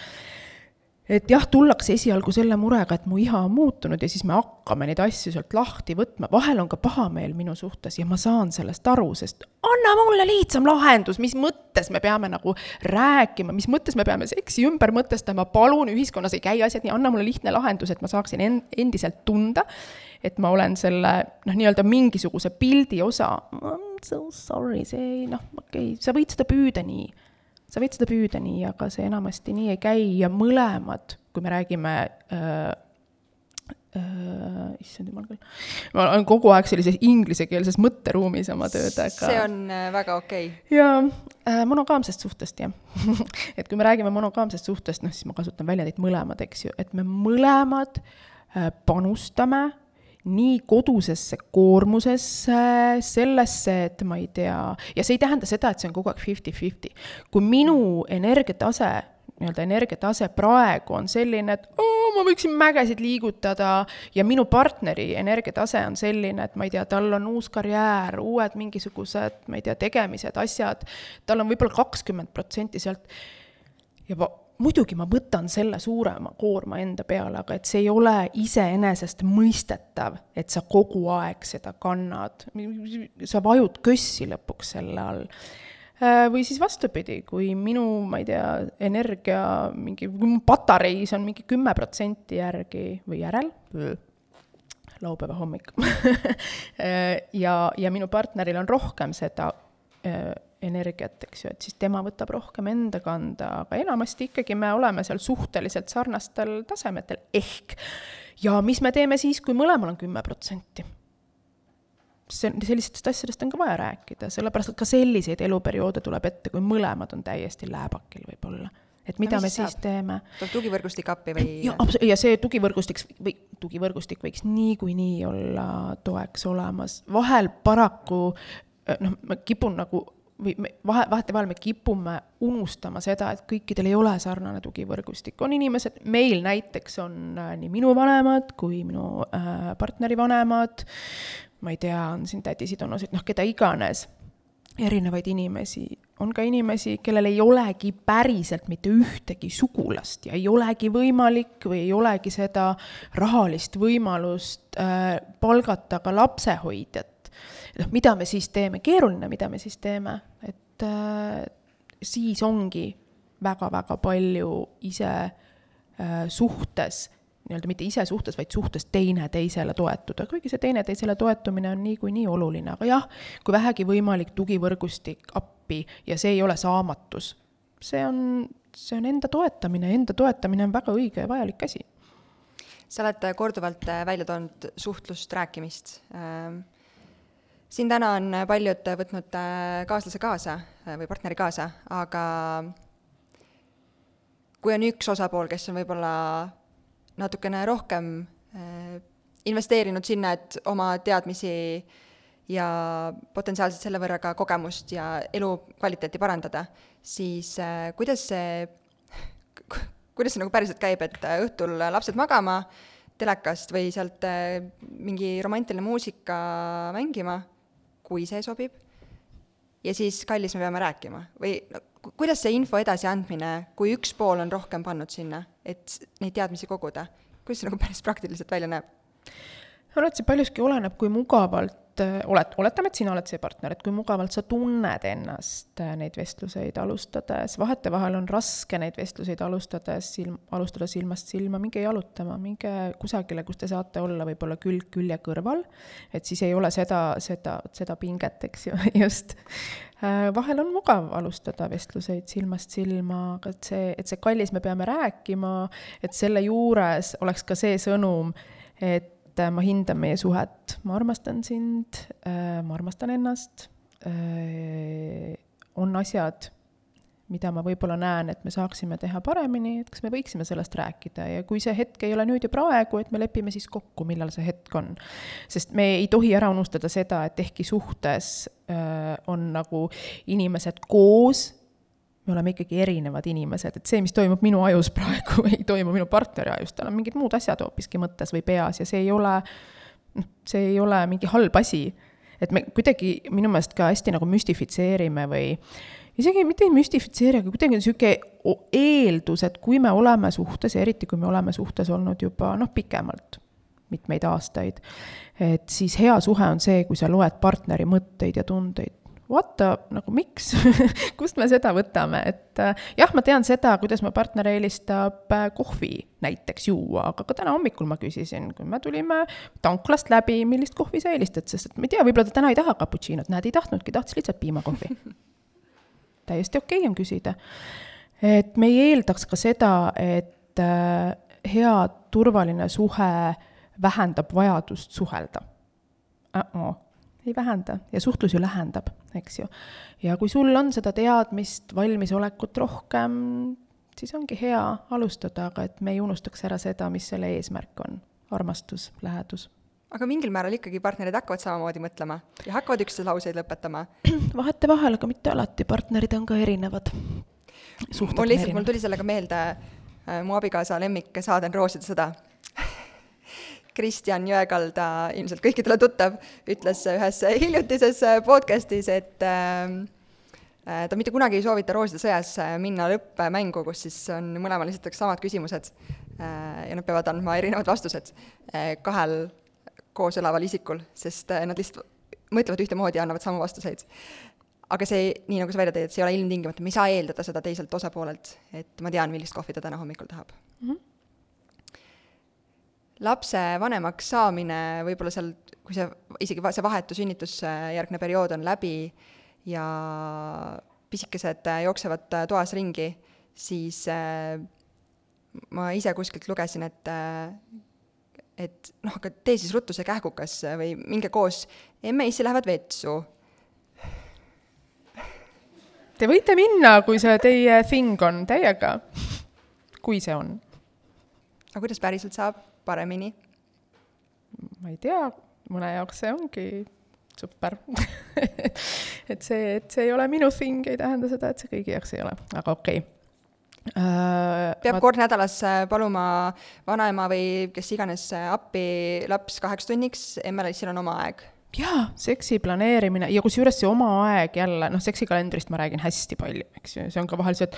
et jah, tullakse esialgu selle murega, et mu iha on muutunud ja siis me hakkame neid asju sealt lahti võtma, vahel on ka pahameel minu suhtes ja ma saan sellest aru, sest anna mulle lihtsam lahendus, mis mõttes me peame nagu rääkima, mis mõttes me peame seksi ümber mõtestama, palun, ühiskonnas ei käi asjad nii, anna mulle lihtne lahendus, et ma saaksin en-, endiselt tunda, et ma olen selle noh, nii-öelda mingisuguse pildi osa, I m so sorry, see ei noh, okei okay,, sa võid seda püüda nii sa võid seda püüda nii, aga see enamasti nii ei käi ja mõlemad, kui me räägime äh, äh, issand jumal küll, ma olen kogu aeg sellises inglisekeelses mõtteruumis oma töödega. see on äh, väga okei. Okay.. jaa äh,, monogaamsest suhtest, jah. Et kui me räägime monogaamsest suhtest, noh siis ma kasutan väljendit mõlemad, eks ju, et me mõlemad äh, panustame nii kodusesse koormusesse, sellesse, et ma ei tea, ja see ei tähenda seda, et see on kogu aeg fifty-fifty. kui minu energiatase, nii-öelda energiatase praegu on selline, et oo, ma võiksin mägesid liigutada ja minu partneri energiatase on selline, et ma ei tea, tal on uus karjäär, uued mingisugused, ma ei tea, tegemised, asjad, tal on võib-olla kakskümmend protsenti sealt ja muidugi ma võtan selle suurema koorma enda peale, aga et see ei ole iseenesestmõistetav, et sa kogu aeg seda kannad. sa vajud kössi lõpuks selle all. Äh, või siis vastupidi, kui minu, ma ei tea, energia mingi, kui mu patareis on mingi kümme protsenti järgi või järel, laupäeva hommik äh, ja, ja minu partneril on rohkem seda äh, energiat, eks ju, et siis tema võtab rohkem enda kanda, aga enamasti ikkagi me oleme seal suhteliselt sarnastel tasemetel, ehk ja mis me teeme siis, kui mõlemal on kümme protsenti? see, sellistest asjadest on ka vaja rääkida, sellepärast et ka selliseid eluperioode tuleb ette, kui mõlemad on täiesti lääbakil võib-olla et mida no, me siis saab? teeme. tuleb tugivõrgustik appi või? ja, ja see tugivõrgustik või tugivõrgustik võiks niikuinii olla toeks olemas, vahel paraku noh, ma kipun nagu või me vahe, vahetevahel me kipume unustama seda, et kõikidel ei ole sarnane tugivõrgustik, on inimesed, meil näiteks on äh, nii minu vanemad kui minu äh, partneri vanemad, ma ei tea, on siin tädisid, onusid, noh, keda iganes, erinevaid inimesi, on ka inimesi, kellel ei olegi päriselt mitte ühtegi sugulast ja ei olegi võimalik või ei olegi seda rahalist võimalust äh, palgata ka lapsehoidjat noh, mida me siis teeme, keeruline, mida me siis teeme, et äh, siis ongi väga-väga palju ise äh, suhtes, nii-öelda mitte ise suhtes, vaid suhtes teineteisele toetuda, kuigi see teineteisele toetumine on niikuinii oluline, aga jah, kui vähegi võimalik, tugivõrgustik appi ja see ei ole saamatus. see on, see on enda toetamine, enda toetamine on väga õige ja vajalik asi. sa oled korduvalt välja toonud suhtlust, rääkimist ähm siin täna on paljud võtnud äh, kaaslase kaasa äh, või partneri kaasa, aga kui on üks osapool, kes on võib-olla natukene rohkem äh, investeerinud sinna, et oma teadmisi ja potentsiaalselt selle võrra ka kogemust ja elukvaliteeti parandada, siis kuidas see, kuidas see nagu päriselt käib, et õhtul lapsed magama telekast või sealt mingi romantiline muusika mängima kui see sobib, ja siis, kallis, me peame rääkima. Või no, kuidas see info edasiandmine, kui üks pool on rohkem pannud sinna, et neid teadmisi koguda, kuidas see nagu päris praktiliselt välja näeb? Ma arvan, et see paljuski oleneb, kui mugavalt äh, oled, oletame, et sina oled see partner, et kui mugavalt sa tunned ennast äh, neid vestluseid alustades, vahetevahel on raske neid vestluseid alustades silm, alustada silmast silma, minge jalutama, minge kusagile, kus te saate olla võib-olla külg külje kõrval, et siis ei ole seda, seda, seda pinget, eks ju, just. Äh, vahel on mugav alustada vestluseid silmast silma, aga et see, et see kallis, me peame rääkima, et selle juures oleks ka see sõnum, et et äh, ma hindan meie suhet, ma armastan sind, äh, ma armastan ennast, äh, on asjad, mida ma võib-olla näen, et me saaksime teha paremini, et kas me võiksime sellest rääkida ja kui see hetk ei ole nüüd ja praegu, et me lepime siis kokku, millal see hetk on. sest me ei tohi ära unustada seda, et ehkki suhtes on nagu inimesed koos me oleme ikkagi erinevad inimesed, et see, mis toimub minu ajus praegu, ei toimu minu partneri ajus, tal on mingid muud asjad hoopiski mõttes või peas ja see ei ole, noh, see ei ole mingi halb asi. et me kuidagi minu meelest ka hästi nagu müstifitseerime või isegi mitte ei müstifitseeri, aga kuidagi on niisugune eeldus, et kui me oleme suhtes ja eriti, kui me oleme suhtes olnud juba noh, pikemalt, mitmeid aastaid, et siis hea suhe on see, kui sa loed partneri mõtteid ja tundeid what the, nagu miks kust me seda võtame, et äh, jah, ma tean seda, kuidas mu partner eelistab äh, kohvi näiteks juua, aga ka täna hommikul ma küsisin, kui me tulime tanklast läbi, millist kohvi sa eelistad, sest et ma ei tea, võib-olla ta täna ei taha cappuccino't, näed, ei tahtnudki, tahtis lihtsalt piimakohvi täiesti okei okay on küsida. et me ei eeldaks ka seda, et äh, hea turvaline suhe vähendab vajadust suhelda uh. -uh ei vähenda ja suhtlus ju lähendab, eks ju. ja kui sul on seda teadmist, valmisolekut rohkem, siis ongi hea alustada, aga et me ei unustaks ära seda, mis selle eesmärk on, armastus, lähedus. aga mingil määral ikkagi partnerid hakkavad samamoodi mõtlema ja hakkavad üksteise lauseid lõpetama. vahetevahel, aga mitte alati, partnerid on ka erinevad. mul lihtsalt, mul tuli sellega meelde äh, mu abikaasa lemmiksaade on Rooside sõda Kristjan Jõekalda, ilmselt kõikidele tuttav, ütles ühes hiljutises podcastis, et äh, ta mitte kunagi ei soovita Rooside sõjas minna lõppmängu, kus siis on, mõlemale esitatakse samad küsimused äh, ja nad peavad andma erinevad vastused äh, kahel koos elaval isikul, sest nad lihtsalt mõtlevad ühtemoodi ja annavad samu vastuseid. aga see, nii nagu sa välja tõid, et see ei ole ilmtingimata, me ei saa eeldada seda teiselt osapoolelt, et ma tean, millist kohvi ta täna hommikul tahab mm. -hmm lapse vanemaks saamine võib-olla seal, kui see, isegi see vahetu sünnitusjärgne periood on läbi ja pisikesed jooksevad toas ringi, siis äh, ma ise kuskilt lugesin, et äh, et noh, aga tee siis ruttu see kähkukas või minge koos, emme-issi lähevad vetsu. Te võite minna, kui see teie thing on, täiega, kui see on. aga kuidas päriselt saab? Paremini? ma ei tea, mõne jaoks see ongi super et see, et see ei ole minu thing, ei tähenda seda, et see kõigi jaoks ei ole, aga okei okay. Uh, peab ma... kord nädalas äh, paluma vanaema või kes iganes äh, appi laps kaheks tunniks, emmel issil on oma aeg jaa, seksi planeerimine ja kusjuures see oma aeg jälle, noh, seksikalendrist ma räägin hästi palju, eks ju, see on ka vahel see, et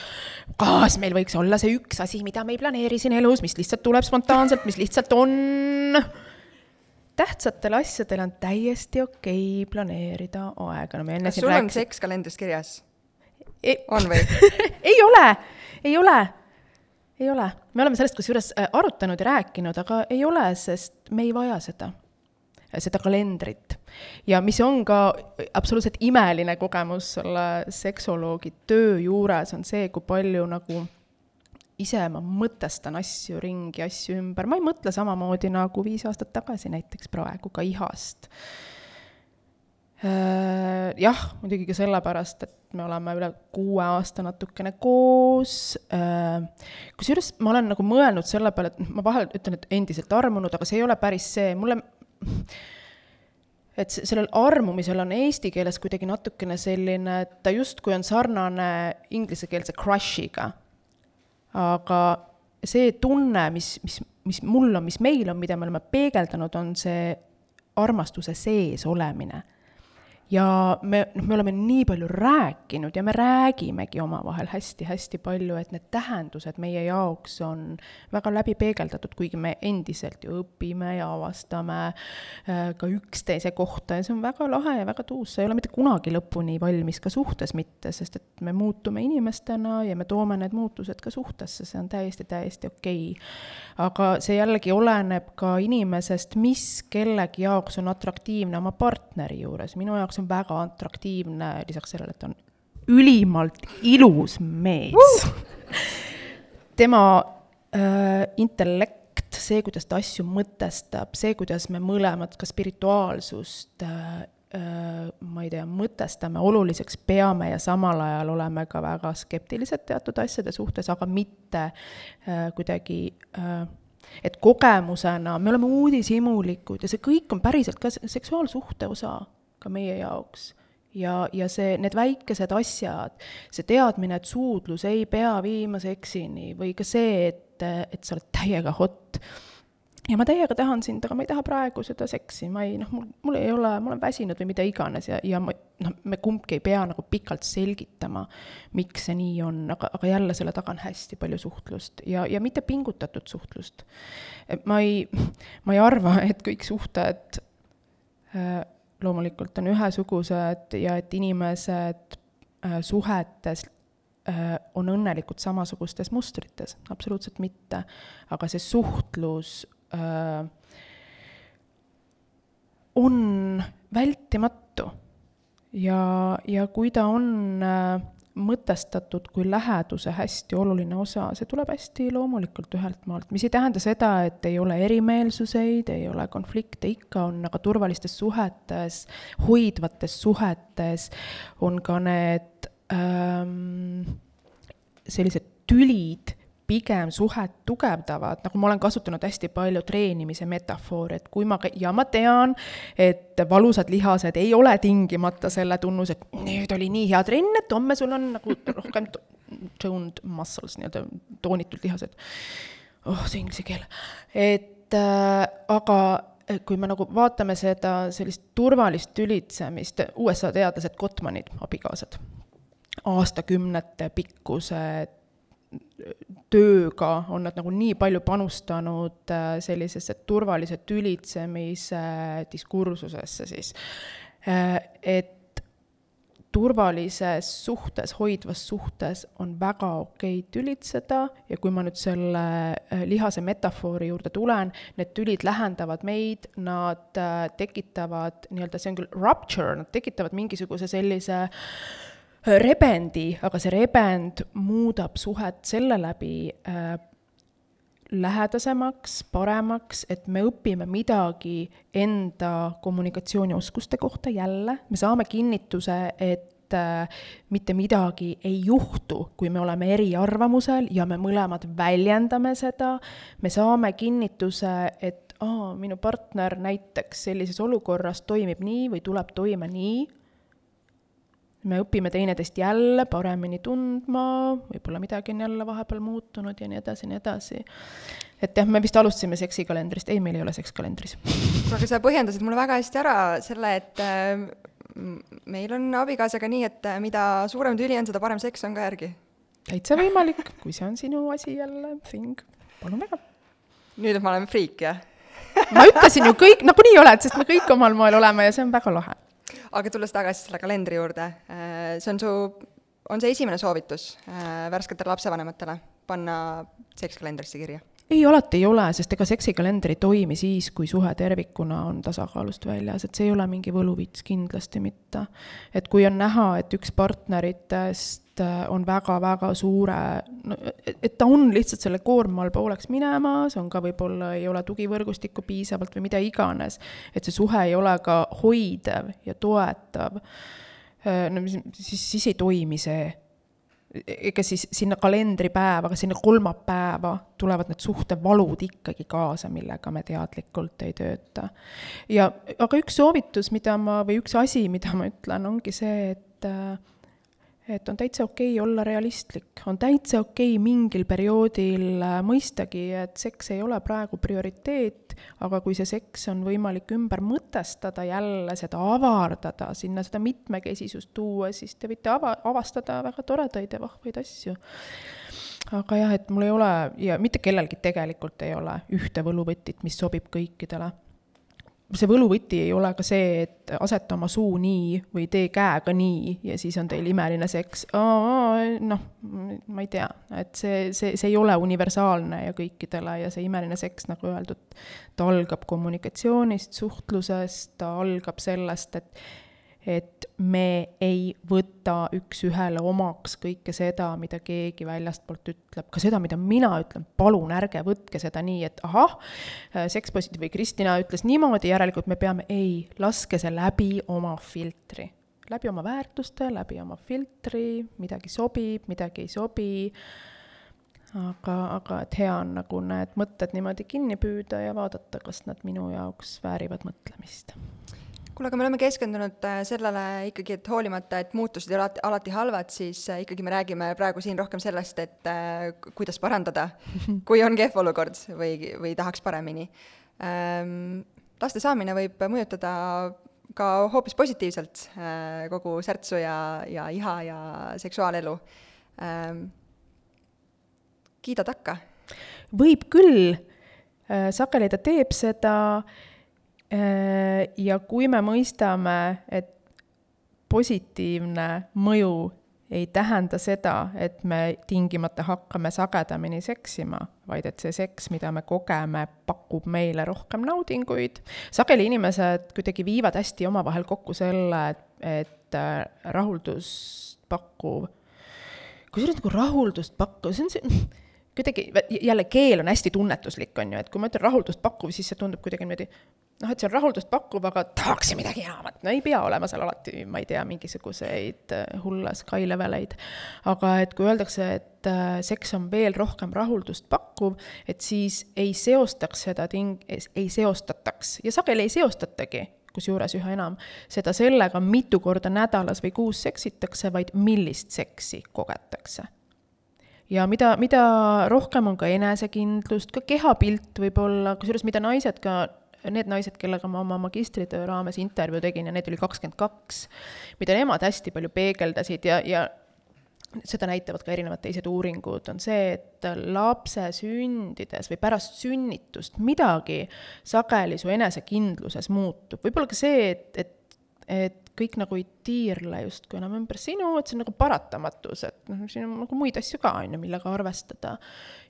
kas meil võiks olla see üks asi, mida me ei planeeri siin elus, mis lihtsalt tuleb spontaanselt, mis lihtsalt on. tähtsatel asjadel on täiesti okei okay planeerida aega, no me enne kas sul rääkis... on seks kalendris kirjas? Ei...? on või? Ei ole, ei ole! Ei ole, me oleme sellest kusjuures äh, arutanud ja rääkinud, aga ei ole, sest me ei vaja seda seda kalendrit. ja mis on ka absoluutselt imeline kogemus selle seksoloogi töö juures, on see, kui palju nagu ise ma mõtestan asju ringi, asju ümber, ma ei mõtle samamoodi nagu viis aastat tagasi näiteks praegu ka ihast. Äh, jah, muidugi ka sellepärast, et me oleme üle kuue aasta natukene koos, äh, kusjuures ma olen nagu mõelnud selle peale, et ma vahel ütlen, et endiselt armunud, aga see ei ole päris see, mulle et sellel armumisel on eesti keeles kuidagi natukene selline, et ta justkui on sarnane inglisekeelse crush'iga. aga see tunne, mis, mis, mis mul on, mis meil on, mida me oleme peegeldanud, on see armastuse sees olemine ja me, noh, me oleme nii palju rääkinud ja me räägimegi omavahel hästi-hästi palju, et need tähendused meie jaoks on väga läbi peegeldatud, kuigi me endiselt ju õpime ja avastame äh, ka üksteise kohta ja see on väga lahe ja väga tuus, sa ei ole mitte kunagi lõpuni valmis, ka suhtes mitte, sest et me muutume inimestena ja me toome need muutused ka suhtesse, see on täiesti, täiesti okei. Okay. aga see jällegi oleneb ka inimesest, mis kellegi jaoks on atraktiivne oma partneri juures, minu jaoks on väga atraktiivne, lisaks sellele, et on ülimalt ilus mees. Tema äh, intellekt, see, kuidas ta asju mõtestab, see, kuidas me mõlemad ka spirituaalsust äh, äh, ma ei tea, mõtestame, oluliseks peame ja samal ajal oleme ka väga skeptilised teatud asjade suhtes, aga mitte äh, kuidagi äh, et kogemusena me oleme uudishimulikud ja see kõik on päriselt ka seksuaalsuhte osa ka meie jaoks. ja, ja see, need väikesed asjad, see teadmine, et suudlus ei pea viima seksini või ka see, et, et sa oled täiega hot ja ma täiega tahan sind, aga ma ei taha praegu seda seksi, ma ei noh, mul, mul ei ole, ma olen väsinud või mida iganes ja, ja ma noh, me kumbki ei pea nagu pikalt selgitama, miks see nii on, aga, aga jälle selle taga on hästi palju suhtlust ja, ja mitte pingutatud suhtlust. ma ei, ma ei arva, et kõik suhted äh, loomulikult on ühesugused ja et inimesed äh, suhetes äh, on õnnelikud samasugustes mustrites, absoluutselt mitte. aga see suhtlus äh, on vältimatu ja, ja kui ta on äh, mõtestatud kui läheduse hästi oluline osa, see tuleb hästi loomulikult ühelt maalt, mis ei tähenda seda, et ei ole erimeelsuseid, ei ole konflikte, ikka on, aga turvalistes suhetes, hoidvates suhetes on ka need ähm, sellised tülid pigem suhet tugevdavad, nagu ma olen kasutanud hästi palju treenimise metafoori, et kui ma, ja ma tean, et valusad lihased ei ole tingimata selle tunnus, et nüüd oli nii hea trenn, et homme sul on nagu rohkem toned muscles, nii-öelda toonitud lihased. oh, see inglise keel. et äh, aga kui me nagu vaatame seda sellist turvalist tülitsemist, USA teadlased, Gottmanid, abikaasad, aastakümnete pikkuse tööga on nad nagu nii palju panustanud äh, sellisesse turvalise tülitsemise diskursusesse siis, äh, et turvalises suhtes, hoidvas suhtes on väga okei tülitseda ja kui ma nüüd selle äh, lihase metafoori juurde tulen, need tülid lähendavad meid, nad tekitavad nii-öelda, see on küll rupture, nad tekitavad mingisuguse sellise äh, rebendi, aga see rebend muudab suhet selle läbi äh, lähedasemaks, paremaks, et me õpime midagi enda kommunikatsioonioskuste kohta jälle, me saame kinnituse, et äh, mitte midagi ei juhtu, kui me oleme eriarvamusel ja me mõlemad väljendame seda, me saame kinnituse, et aa, minu partner näiteks sellises olukorras toimib nii või tuleb toime nii, me õpime teineteist jälle paremini tundma, võib-olla midagi on jälle vahepeal muutunud ja nii edasi ja nii edasi. et jah, me vist alustasime seksikalendrist, ei, meil ei ole sekskalendris. aga sa põhjendasid mulle väga hästi ära selle, et äh, meil on abikaasaga nii, et äh, mida suurem tüli on, seda parem seks on ka järgi. täitsa võimalik, kui see on sinu asi jälle, thing, palun väga. nüüd, ma olen friik, jah ma ütlesin ju kõik, nagunii oled, sest me kõik omal moel oleme ja see on väga lahe aga tulles tagasi selle kalendri juurde, äh, see on su, on see esimene soovitus äh, värsketele lapsevanematele, panna sekskalendrisse kirja? ei, alati ei ole, sest ega seksikalender ei toimi siis, kui suhe tervikuna on tasakaalust väljas, et see ei ole mingi võluvits, kindlasti mitte. et kui on näha, et üks partneritest on väga-väga suure, et ta on lihtsalt selle koorma all pooleks minemas, on ka võib-olla ei ole tugivõrgustikku piisavalt või mida iganes, et see suhe ei ole ka hoidev ja toetav, äh, no siis, siis ei toimi see. Ega siis sinna kalendripäeva, sinna kolmapäeva tulevad need suhtevalud ikkagi kaasa, millega me teadlikult ei tööta. ja, aga üks soovitus, mida ma, või üks asi, mida ma ütlen, ongi see, et et on täitsa okei okay olla realistlik, on täitsa okei okay mingil perioodil äh, mõistagi, et seks ei ole praegu prioriteet, aga kui see seks on võimalik ümber mõtestada jälle, seda avardada, sinna seda mitmekesisust tuua, siis te võite ava-, avastada väga toredaid ja vahvaid asju. Aga jah, et mul ei ole ja mitte kellelgi tegelikult ei ole ühte võluvõtit, mis sobib kõikidele see võluvõti ei ole ka see, et aseta oma suu nii või tee käega nii ja siis on teil imeline seks. noh, ma ei tea, et see, see, see ei ole universaalne ja kõikidele ja see imeline seks, nagu öeldud, ta algab kommunikatsioonist, suhtlusest, ta algab sellest, et et me ei võta üks-ühele omaks kõike seda, mida keegi väljastpoolt ütleb, ka seda, mida mina ütlen, palun ärge võtke seda nii, et ahah, sekspositiiv või Kristina ütles niimoodi, järelikult me peame, ei, laske see läbi oma filtri. läbi oma väärtuste, läbi oma filtri, midagi sobib, midagi ei sobi, aga, aga et hea on nagu need mõtted niimoodi kinni püüda ja vaadata, kas nad minu jaoks väärivad mõtlemist kuule, aga me oleme keskendunud äh, sellele ikkagi, et hoolimata, et muutused ei ole alati, alati halvad, siis äh, ikkagi me räägime praegu siin rohkem sellest, et äh, kuidas parandada, kui on kehv olukord või, või tahaks paremini ähm,. laste saamine võib mõjutada ka hoopis positiivselt kogu särtsu ja, ja iha ja seksuaalelu ähm,. kiida takka? võib küll sageli ta teeb seda Äh, ja kui me mõistame, et positiivne mõju ei tähenda seda, et me tingimata hakkame sagedamini seksima, vaid et see seks, mida me kogeme, pakub meile rohkem naudinguid. sageli inimesed kuidagi viivad hästi omavahel kokku selle, et, äh, rahuldust pakkuv, kusjuures nagu rahuldust pakkuv, see on see, kuidagi, jälle keel on hästi tunnetuslik, on ju, et kui ma ütlen rahuldust pakkuv, siis see tundub kuidagi niimoodi noh, et see on rahuldust pakkuv, aga tahaks midagi enamat, no ei pea olema seal alati, ma ei tea, mingisuguseid äh, hulle sky leveleid. aga et kui öeldakse, et äh, seks on veel rohkem rahuldust pakkuv, et siis ei seostaks seda ting-, ei seostataks. Ja sageli ei seostatagi kusjuures üha enam, seda sellega, mitu korda nädalas või kuus seksitakse, vaid millist seksi kogetakse. Ja mida, mida rohkem on ka enesekindlust, ka kehapilt võib-olla, kusjuures mida naised ka need naised, kellega ma oma magistritöö raames intervjuu tegin ja neid oli kakskümmend kaks, mida nemad hästi palju peegeldasid ja, ja seda näitavad ka erinevad teised uuringud, on see, et lapse sündides või pärast sünnitust midagi sageli su enesekindluses muutub. võib-olla ka see, et, et, et kõik nagu ei tiirle justkui enam ümber sinu, et see on nagu paratamatus, et noh, siin on nagu muid asju ka, on ju, millega arvestada.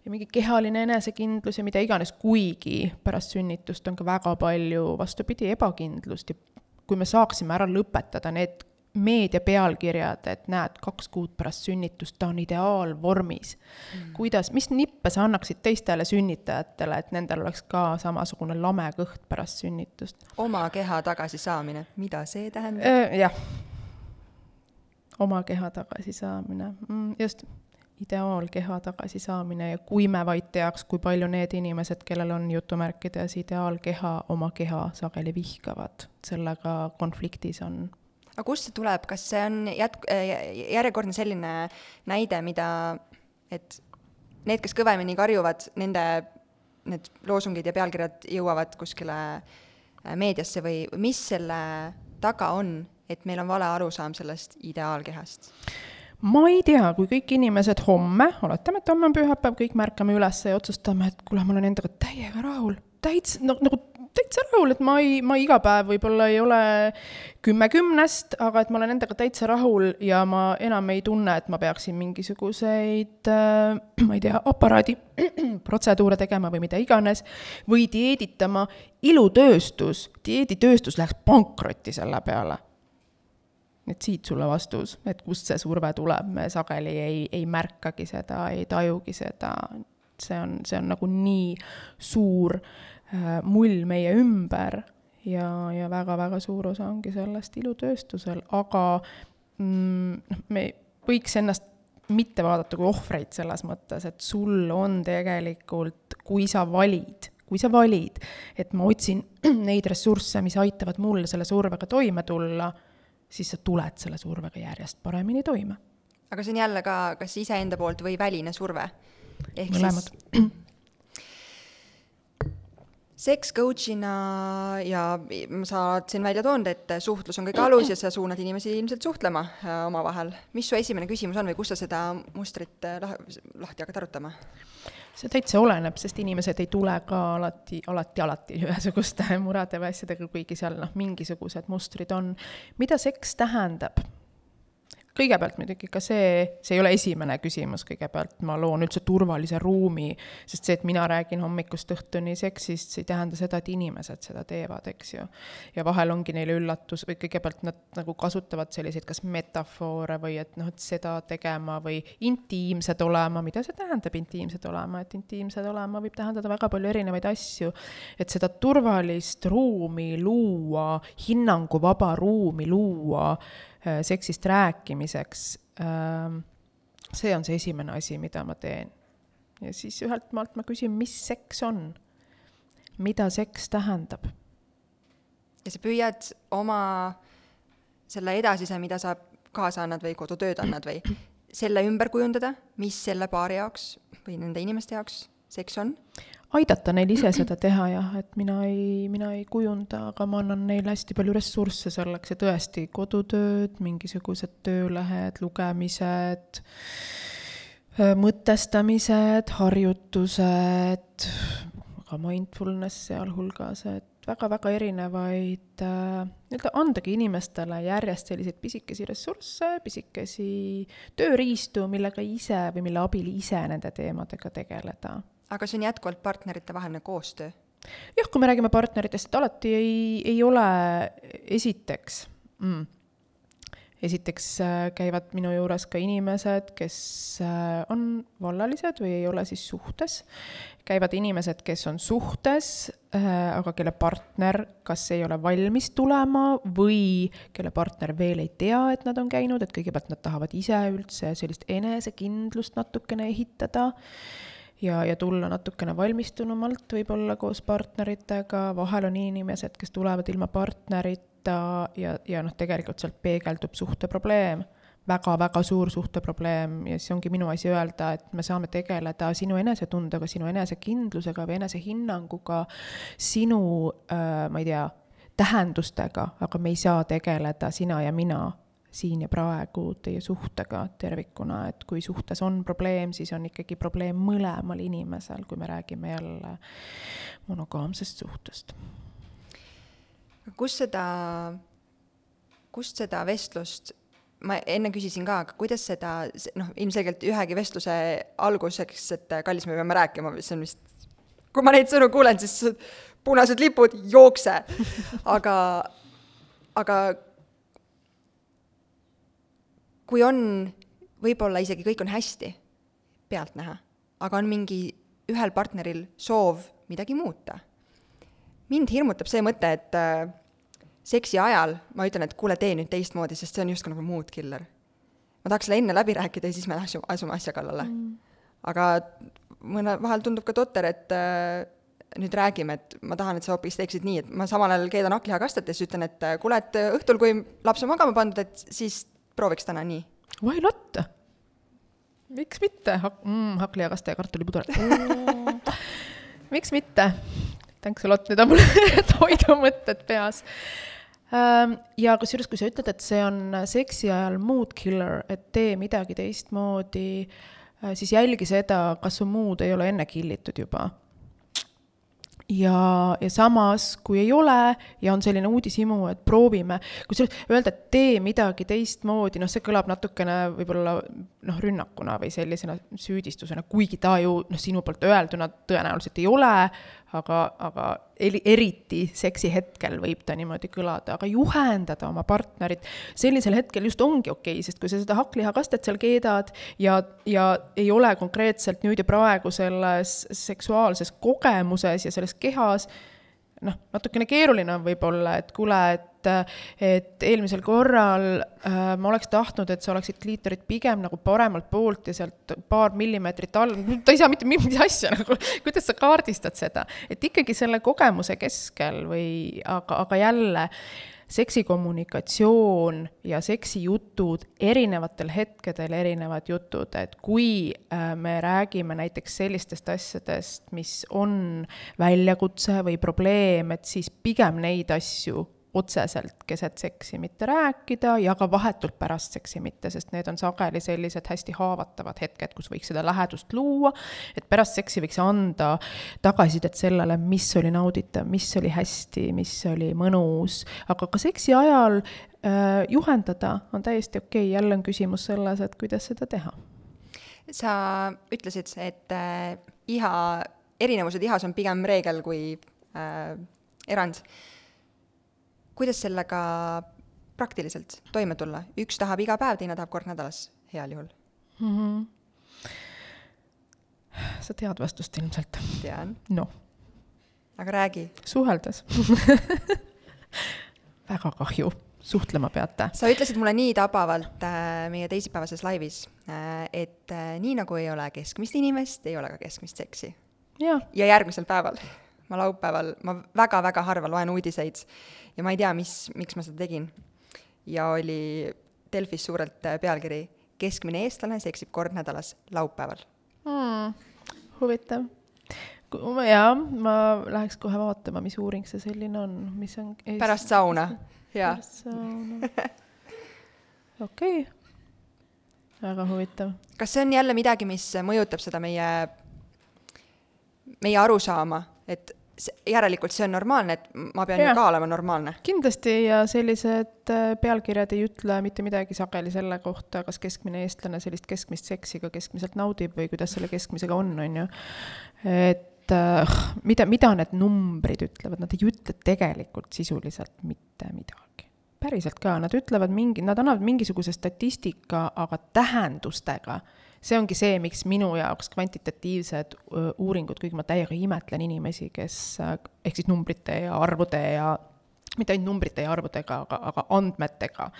ja mingi kehaline enesekindlus ja mida iganes, kuigi pärast sünnitust on ka väga palju, vastupidi, ebakindlust ja kui me saaksime ära lõpetada need meedia pealkirjad, et näed, kaks kuud pärast sünnitust ta on ideaalvormis. Mm.. kuidas, mis nippe sa annaksid teistele sünnitajatele, et nendel oleks ka samasugune lame kõht pärast sünnitust? oma keha tagasisaamine, mida see tähendab? Äh, jah, oma keha tagasisaamine mm,, just. Ideaalkeha tagasisaamine ja kui me vaid teaks, kui palju need inimesed, kellel on jutumärkides ideaalkeha, oma keha sageli vihkavad, sellega konfliktis on aga kust see tuleb, kas see on jätk-, järjekordne selline näide, mida, et need, kes kõvemini karjuvad, nende need loosungid ja pealkirjad jõuavad kuskile äh, meediasse või mis selle taga on, et meil on vale arusaam sellest ideaalkehast? ma ei tea, kui kõik inimesed homme, oletame, et homme on pühapäev, kõik märkame üles ja otsustame, et kuule, ma olen endaga täiega rahul, täitsa, no nagu täitsa rahul, et ma ei, ma iga päev võib-olla ei ole kümme kümnest, aga et ma olen endaga täitsa rahul ja ma enam ei tunne, et ma peaksin mingisuguseid äh,, ma ei tea, aparaadi protseduure tegema või mida iganes, või dieeditama. ilutööstus, dieeditööstus läheks pankrotti selle peale. Et siit sulle vastus, et kust see surve tuleb, me sageli ei, ei märkagi seda, ei tajugi seda, see on, see on nagu nii suur mull meie ümber ja, ja väga-väga suur osa ongi sellest ilutööstusel, aga mm, noh, me võiks ennast mitte vaadata kui ohvreid selles mõttes, et sul on tegelikult, kui sa valid, kui sa valid, et ma otsin neid ressursse, mis aitavad mul selle survega toime tulla, siis sa tuled selle survega järjest paremini toime. aga see on jälle ka kas iseenda poolt või väline surve? ehk Mõlemad. siis seks coach'ina ja sa oled siin välja toonud, et suhtlus on kõige alus ja sa suunad inimesi ilmselt suhtlema äh, omavahel. mis su esimene küsimus on või kus sa seda mustrit äh, lah-, lahti hakkad arutama? see täitsa oleneb, sest inimesed ei tule ka alati, alati, alati ühesuguste murede või asjadega, kuigi seal noh, mingisugused mustrid on. mida seks tähendab? Kõigepealt muidugi ka see, see ei ole esimene küsimus, kõigepealt ma loon üldse turvalise ruumi, sest see, et mina räägin hommikust õhtuni seksist, see ei tähenda seda, et inimesed seda teevad, eks ju. ja vahel ongi neile üllatus või kõigepealt nad nagu kasutavad selliseid kas metafoore või et noh, et seda tegema või intiimsed olema, mida see tähendab, intiimsed olema, et intiimsed olema võib tähendada väga palju erinevaid asju. et seda turvalist ruumi luua, hinnanguvaba ruumi luua seksist rääkimiseks. Ähm, see on see esimene asi, mida ma teen. ja siis ühelt maalt ma küsin, mis seks on? mida seks tähendab? ja sa püüad oma selle edasise, mida sa kaasa annad või kodutööd annad või selle ümber kujundada, mis selle paari jaoks või nende inimeste jaoks seks on? aidata neil ise seda teha jah, et mina ei, mina ei kujunda, aga ma annan neile hästi palju ressursse selleks ja tõesti kodutööd, mingisugused töölehed, lugemised, mõtestamised, harjutused, ka mindfulness sealhulgas, et väga-väga erinevaid äh,, nii-öelda andagi inimestele järjest selliseid pisikesi ressursse, pisikesi tööriistu, millega ise või mille abil ise nende teemadega tegeleda aga see on jätkuvalt partneritevaheline koostöö? jah, kui me räägime partneritest, alati ei, ei ole esiteks mm, esiteks äh, käivad minu juures ka inimesed, kes äh, on vallalised või ei ole siis suhtes, käivad inimesed, kes on suhtes, äh, aga kelle partner kas ei ole valmis tulema või kelle partner veel ei tea, et nad on käinud, et kõigepealt nad tahavad ise üldse sellist enesekindlust natukene ehitada ja, ja tulla natukene valmistunumalt võib-olla koos partneritega, vahel on inimesed, kes tulevad ilma partnerit, ta ja, ja noh, tegelikult sealt peegeldub suhteprobleem väga,, väga-väga suur suhteprobleem. Ja siis ongi minu asi öelda, et me saame tegeleda sinu enesetundega, sinu enesekindlusega või enesehinnanguga, sinu äh,, ma ei tea, tähendustega, aga me ei saa tegeleda sina ja mina siin ja praegu teie suhtega tervikuna, et kui suhtes on probleem, siis on ikkagi probleem mõlemal inimesel, kui me räägime jälle monogaamsest suhtest kus seda, kust seda vestlust, ma enne küsisin ka, aga kuidas seda, noh, ilmselgelt ühegi vestluse alguseks, et kallis, me peame rääkima, mis on vist, kui ma neid sõnu kuulen, siis punased lipud, jookse. aga, aga kui on, võib-olla isegi kõik on hästi pealtnäha, aga on mingi ühel partneril soov midagi muuta. Mind hirmutab see mõte, et äh, seksi ajal ma ütlen, et kuule, tee nüüd teistmoodi, sest see on justkui nagu mood killer. ma tahaks selle enne läbi rääkida ja siis me asu-, asume asja kallale. Mm.. aga mõne, vahel tundub ka totter, et äh, nüüd räägime, et ma tahan, et sa hoopis teeksid nii, et ma samal ajal keedan hakklihakastet ja siis ütlen, et äh, kuule, et äh, õhtul, kui laps on magama pandud, et siis prooviks täna nii. Why not? miks mitte Hak-, mm, hakklihakaste ja kartulipudel mm. miks mitte? thanks a lot, nüüd on mul toidumõtted peas. Ähm, ja kusjuures, kui sa ütled, et see on seksi ajal mood killer, et tee midagi teistmoodi, äh, siis jälgi seda, kas su mood ei ole enne kill itud juba ja, ja samas, kui ei ole ja on selline uudishimu, et proovime, kusjuures öelda, et tee midagi teistmoodi, noh, see kõlab natukene võib-olla noh, rünnakuna või sellisena süüdistusena, kuigi ta ju noh, sinu poolt öelduna tõenäoliselt ei ole, aga, aga eriti seksi hetkel võib ta niimoodi kõlada, aga juhendada oma partnerit sellisel hetkel just ongi okei okay,, sest kui sa seda hakklihakastet seal keedad ja, ja ei ole konkreetselt nüüd ja praegu selles seksuaalses kogemuses ja selles kehas, noh, natukene keeruline on võib-olla, et kuule, et et eelmisel korral äh, ma oleks tahtnud, et sa oleksid kliitorit pigem nagu paremalt poolt ja sealt paar millimeetrit all, ta ei saa mitte mis asja nagu, kuidas sa kaardistad seda, et ikkagi selle kogemuse keskel või aga, aga jälle seksikommunikatsioon ja seksijutud, erinevatel hetkedel erinevad jutud, et kui äh, me räägime näiteks sellistest asjadest, mis on väljakutse või probleem, et siis pigem neid asju otseselt keset seksi mitte rääkida ja ka vahetult pärast seksi mitte, sest need on sageli sellised hästi haavatavad hetked, kus võiks seda lähedust luua, et pärast seksi võiks anda tagasisidet sellele, mis oli nauditav, mis oli hästi, mis oli mõnus, aga ka seksi ajal äh, juhendada on täiesti okei okay., jälle on küsimus selles, et kuidas seda teha. sa ütlesid, et äh, iha, erinevused ihas on pigem reegel kui äh, erand kuidas sellega praktiliselt toime tulla? üks tahab iga päev, teine tahab kord nädalas, heal juhul mm. -hmm. sa tead vastust ilmselt? tean. noh. aga räägi. suheldes väga kahju, suhtlema peate. sa ütlesid mulle nii tabavalt äh, meie teisipäevases laivis äh,, et äh, nii nagu ei ole keskmist inimest, ei ole ka keskmist seksi. ja järgmisel päeval ma laupäeval, ma väga-väga harva loen uudiseid ja ma ei tea, mis, miks ma seda tegin. ja oli Delfis suurelt äh, pealkiri Keskmine eestlane seksib kord nädalas laupäeval hmm,. huvitav. jaa, ma läheks kohe vaatama, mis uuring see selline on, mis on Eest... pärast sauna, jaa. pärast sauna. okei okay., väga huvitav. kas see on jälle midagi, mis mõjutab seda meie, meie arusaama, et järelikult see on normaalne, et ma pean ja. ju ka olema normaalne. kindlasti ja sellised äh, pealkirjad ei ütle mitte midagi sageli selle kohta, kas keskmine eestlane sellist keskmist seksi ka keskmiselt naudib või kuidas selle keskmisega on, on ju. et äh, mida, mida need numbrid ütlevad, nad ei ütle tegelikult sisuliselt mitte midagi. päriselt ka, nad ütlevad mingi, nad annavad mingisuguse statistika, aga tähendustega. See ongi see, miks minu jaoks kvantitatiivsed uuringud, kuigi ma täiega imetlen inimesi, kes ehk siis numbrite ja arvude ja mitte ainult numbrite ja arvudega, aga, aga andmetega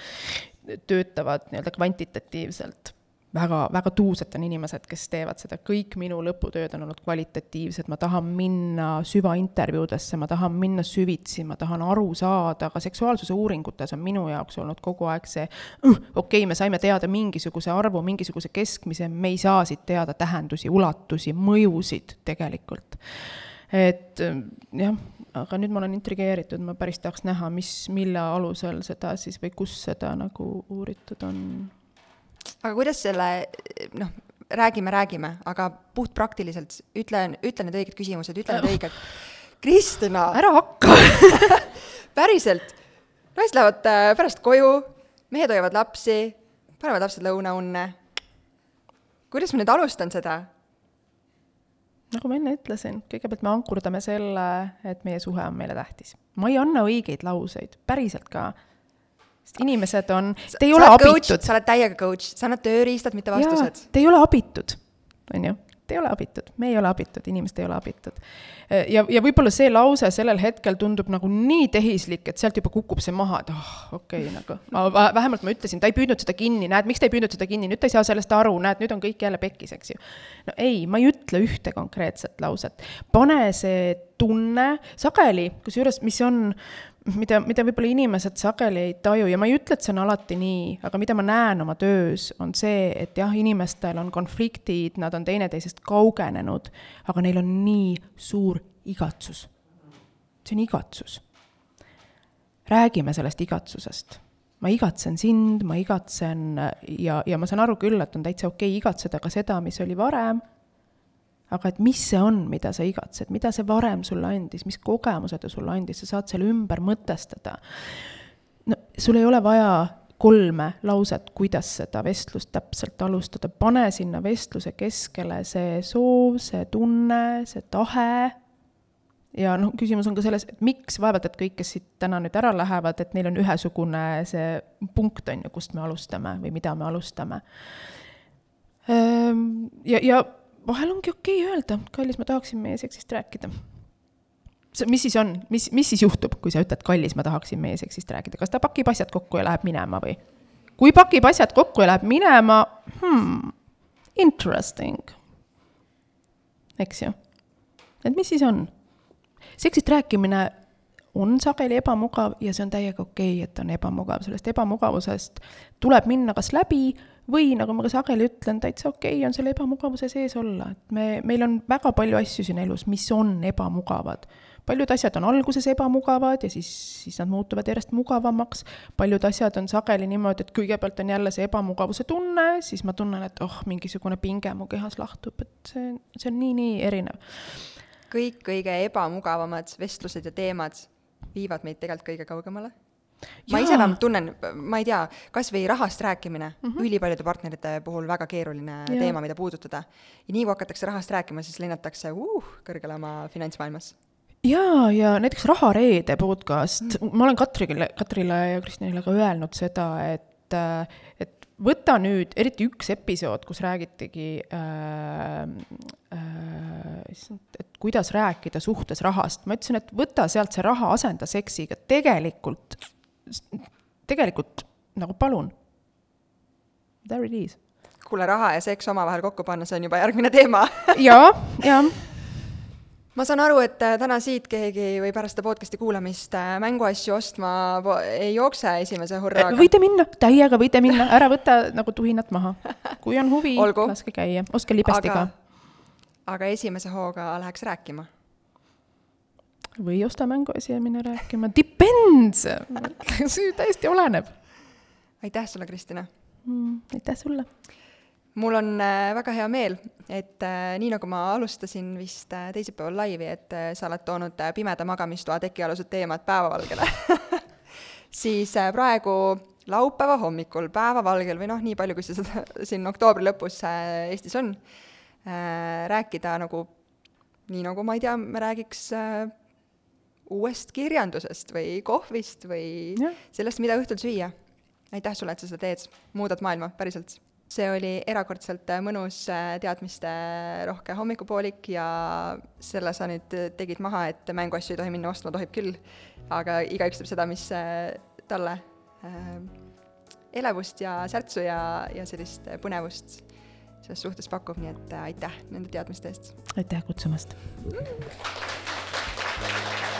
töötavad nii-öelda kvantitatiivselt väga, väga tuusad on inimesed, kes teevad seda, kõik minu lõputööd on olnud kvaliteetiivsed, ma tahan minna süvaintervjuudesse, ma tahan minna süvitsi, ma tahan aru saada, aga seksuaalsuse uuringutes on minu jaoks olnud kogu aeg see uh, okei okay,, me saime teada mingisuguse arvu, mingisuguse keskmise, me ei saa siit teada tähendusi, ulatusi, mõjusid tegelikult. et jah, aga nüüd ma olen intrigeeritud, ma päris tahaks näha, mis, mille alusel seda siis või kus seda nagu uuritud on aga kuidas selle, noh, räägime, räägime, aga puhtpraktiliselt ütle, ütle need õiged küsimused, ütle need õiged. Kristina! ära hakka päriselt, naised lähevad äh, pärast koju, mehed hoiavad lapsi, panevad lapsed lõunaunne. kuidas ma nüüd alustan seda? nagu ma enne ütlesin, kõigepealt me ankurdame selle, et meie suhe on meile tähtis. ma ei anna õigeid lauseid, päriselt ka sest inimesed on, te ei sa ole abitud. sa oled täiega coach, sa annad tööriistad, mitte vastused. Te ei ole abitud, on ju, te ei ole abitud, me ei ole abitud, inimesed ei ole abitud. ja, ja võib-olla see lause sellel hetkel tundub nagu nii tehislik, et sealt juba kukub see maha, et oh, okei okay,, nagu. ma vähemalt ma ütlesin, ta ei püüdnud seda kinni, näed, miks ta ei püüdnud seda kinni, nüüd ta ei saa sellest aru, näed, nüüd on kõik jälle pekkis, eks ju. no ei, ma ei ütle ühte konkreetset lauset. pane see tunne, sageli, kusjuures, mis on mida, mida võib-olla inimesed sageli ei taju ja ma ei ütle, et see on alati nii, aga mida ma näen oma töös, on see, et jah, inimestel on konfliktid, nad on teineteisest kaugenenud, aga neil on nii suur igatsus. see on igatsus. räägime sellest igatsusest. ma igatsen sind, ma igatsen ja, ja ma saan aru küll, et on täitsa okei okay igatseda ka seda, mis oli varem aga et mis see on, mida sa igatsed, mida see varem sulle andis, mis kogemuse ta sulle andis, sa saad selle ümber mõtestada. no sul ei ole vaja kolme lauset, kuidas seda vestlust täpselt alustada, pane sinna vestluse keskele see soov, see tunne, see tahe, ja noh, küsimus on ka selles, et miks, vaevalt et kõik, kes siit täna nüüd ära lähevad, et neil on ühesugune see punkt, on ju, kust me alustame või mida me alustame. Ja, ja vahel ongi okei okay öelda, kallis, ma tahaksin meie seksist rääkida. mis siis on, mis, mis siis juhtub, kui sa ütled, kallis, ma tahaksin meie seksist rääkida, kas ta pakib asjad kokku ja läheb minema või? kui pakib asjad kokku ja läheb minema hmm,, interesting. eks ju? et mis siis on? seksist rääkimine on sageli ebamugav ja see on täiega okei okay,, et on ebamugav, sellest ebamugavusest tuleb minna kas läbi või nagu ma ka sageli ütlen, täitsa okei okay on selle ebamugavuse sees olla, et me, meil on väga palju asju siin elus, mis on ebamugavad. paljud asjad on alguses ebamugavad ja siis, siis nad muutuvad järjest mugavamaks, paljud asjad on sageli niimoodi, et kõigepealt on jälle see ebamugavuse tunne, siis ma tunnen, et oh, mingisugune pinge mu kehas lahtub, et see, see on nii-nii erinev. kõik kõige ebamugavamad vestlused ja teemad viivad meid tegelikult kõige kaugemale ma ise vähemalt tunnen, ma ei tea, kas või rahast rääkimine mm, -hmm. ülipaljude partnerite puhul väga keeruline ja. teema, mida puudutada. ja nii kui hakatakse rahast rääkima, siis lennatakse uh, kõrgele oma finantsmaailmas. jaa, ja näiteks Rahareede podcast mm, ma olen Katrile, Katrile ja Kristjanile ka öelnud seda, et, et võta nüüd, eriti üks episood, kus räägitigi äh, äh, et kuidas rääkida suhtes rahast, ma ütlesin, et võta sealt see raha, asenda seksiga, tegelikult tegelikult nagu palun. There it is. kuule, raha ja seks omavahel kokku panna, see on juba järgmine teema jaa, jaa ma saan aru, et äh, täna siit keegi või pärast seda podcast'i kuulamist äh, mänguasju ostma ei jookse esimese hurraaga. võite minna, täiega võite minna, ära võta nagu tuhinat maha. kui on huvi, laske käia, ostke libestiga. aga esimese hooga läheks rääkima või osta mänguasi ja mine rääkima, depends see täiesti oleneb. aitäh sulle, Kristina mm,! aitäh sulle! mul on äh, väga hea meel, et äh, nii nagu ma alustasin vist äh, teisipäeval laivi, et äh, sa oled toonud äh, pimeda magamistoa tekialused teemad päevavalgele siis äh, praegu laupäeva hommikul päevavalgel või noh, nii palju, kui see seda siin oktoobri lõpus Eestis on rääkida nagu nii nagu ma ei tea, me räägiks uuest kirjandusest või kohvist või Jah. sellest, mida õhtul süüa. aitäh sulle, et sa seda teed, muudad maailma, päriselt. see oli erakordselt äh, mõnus äh, teadmisterohke hommikupoolik ja selle sa nüüd äh, tegid maha, et mänguasju ei tohi minna ostma, tohib küll, aga igaüks teeb seda, mis talle äh, elevust ja särtsu ja, ja sellist põnevust selles suhtes pakub, nii et äh, aitäh nende teadmiste eest. aitäh kutsumast!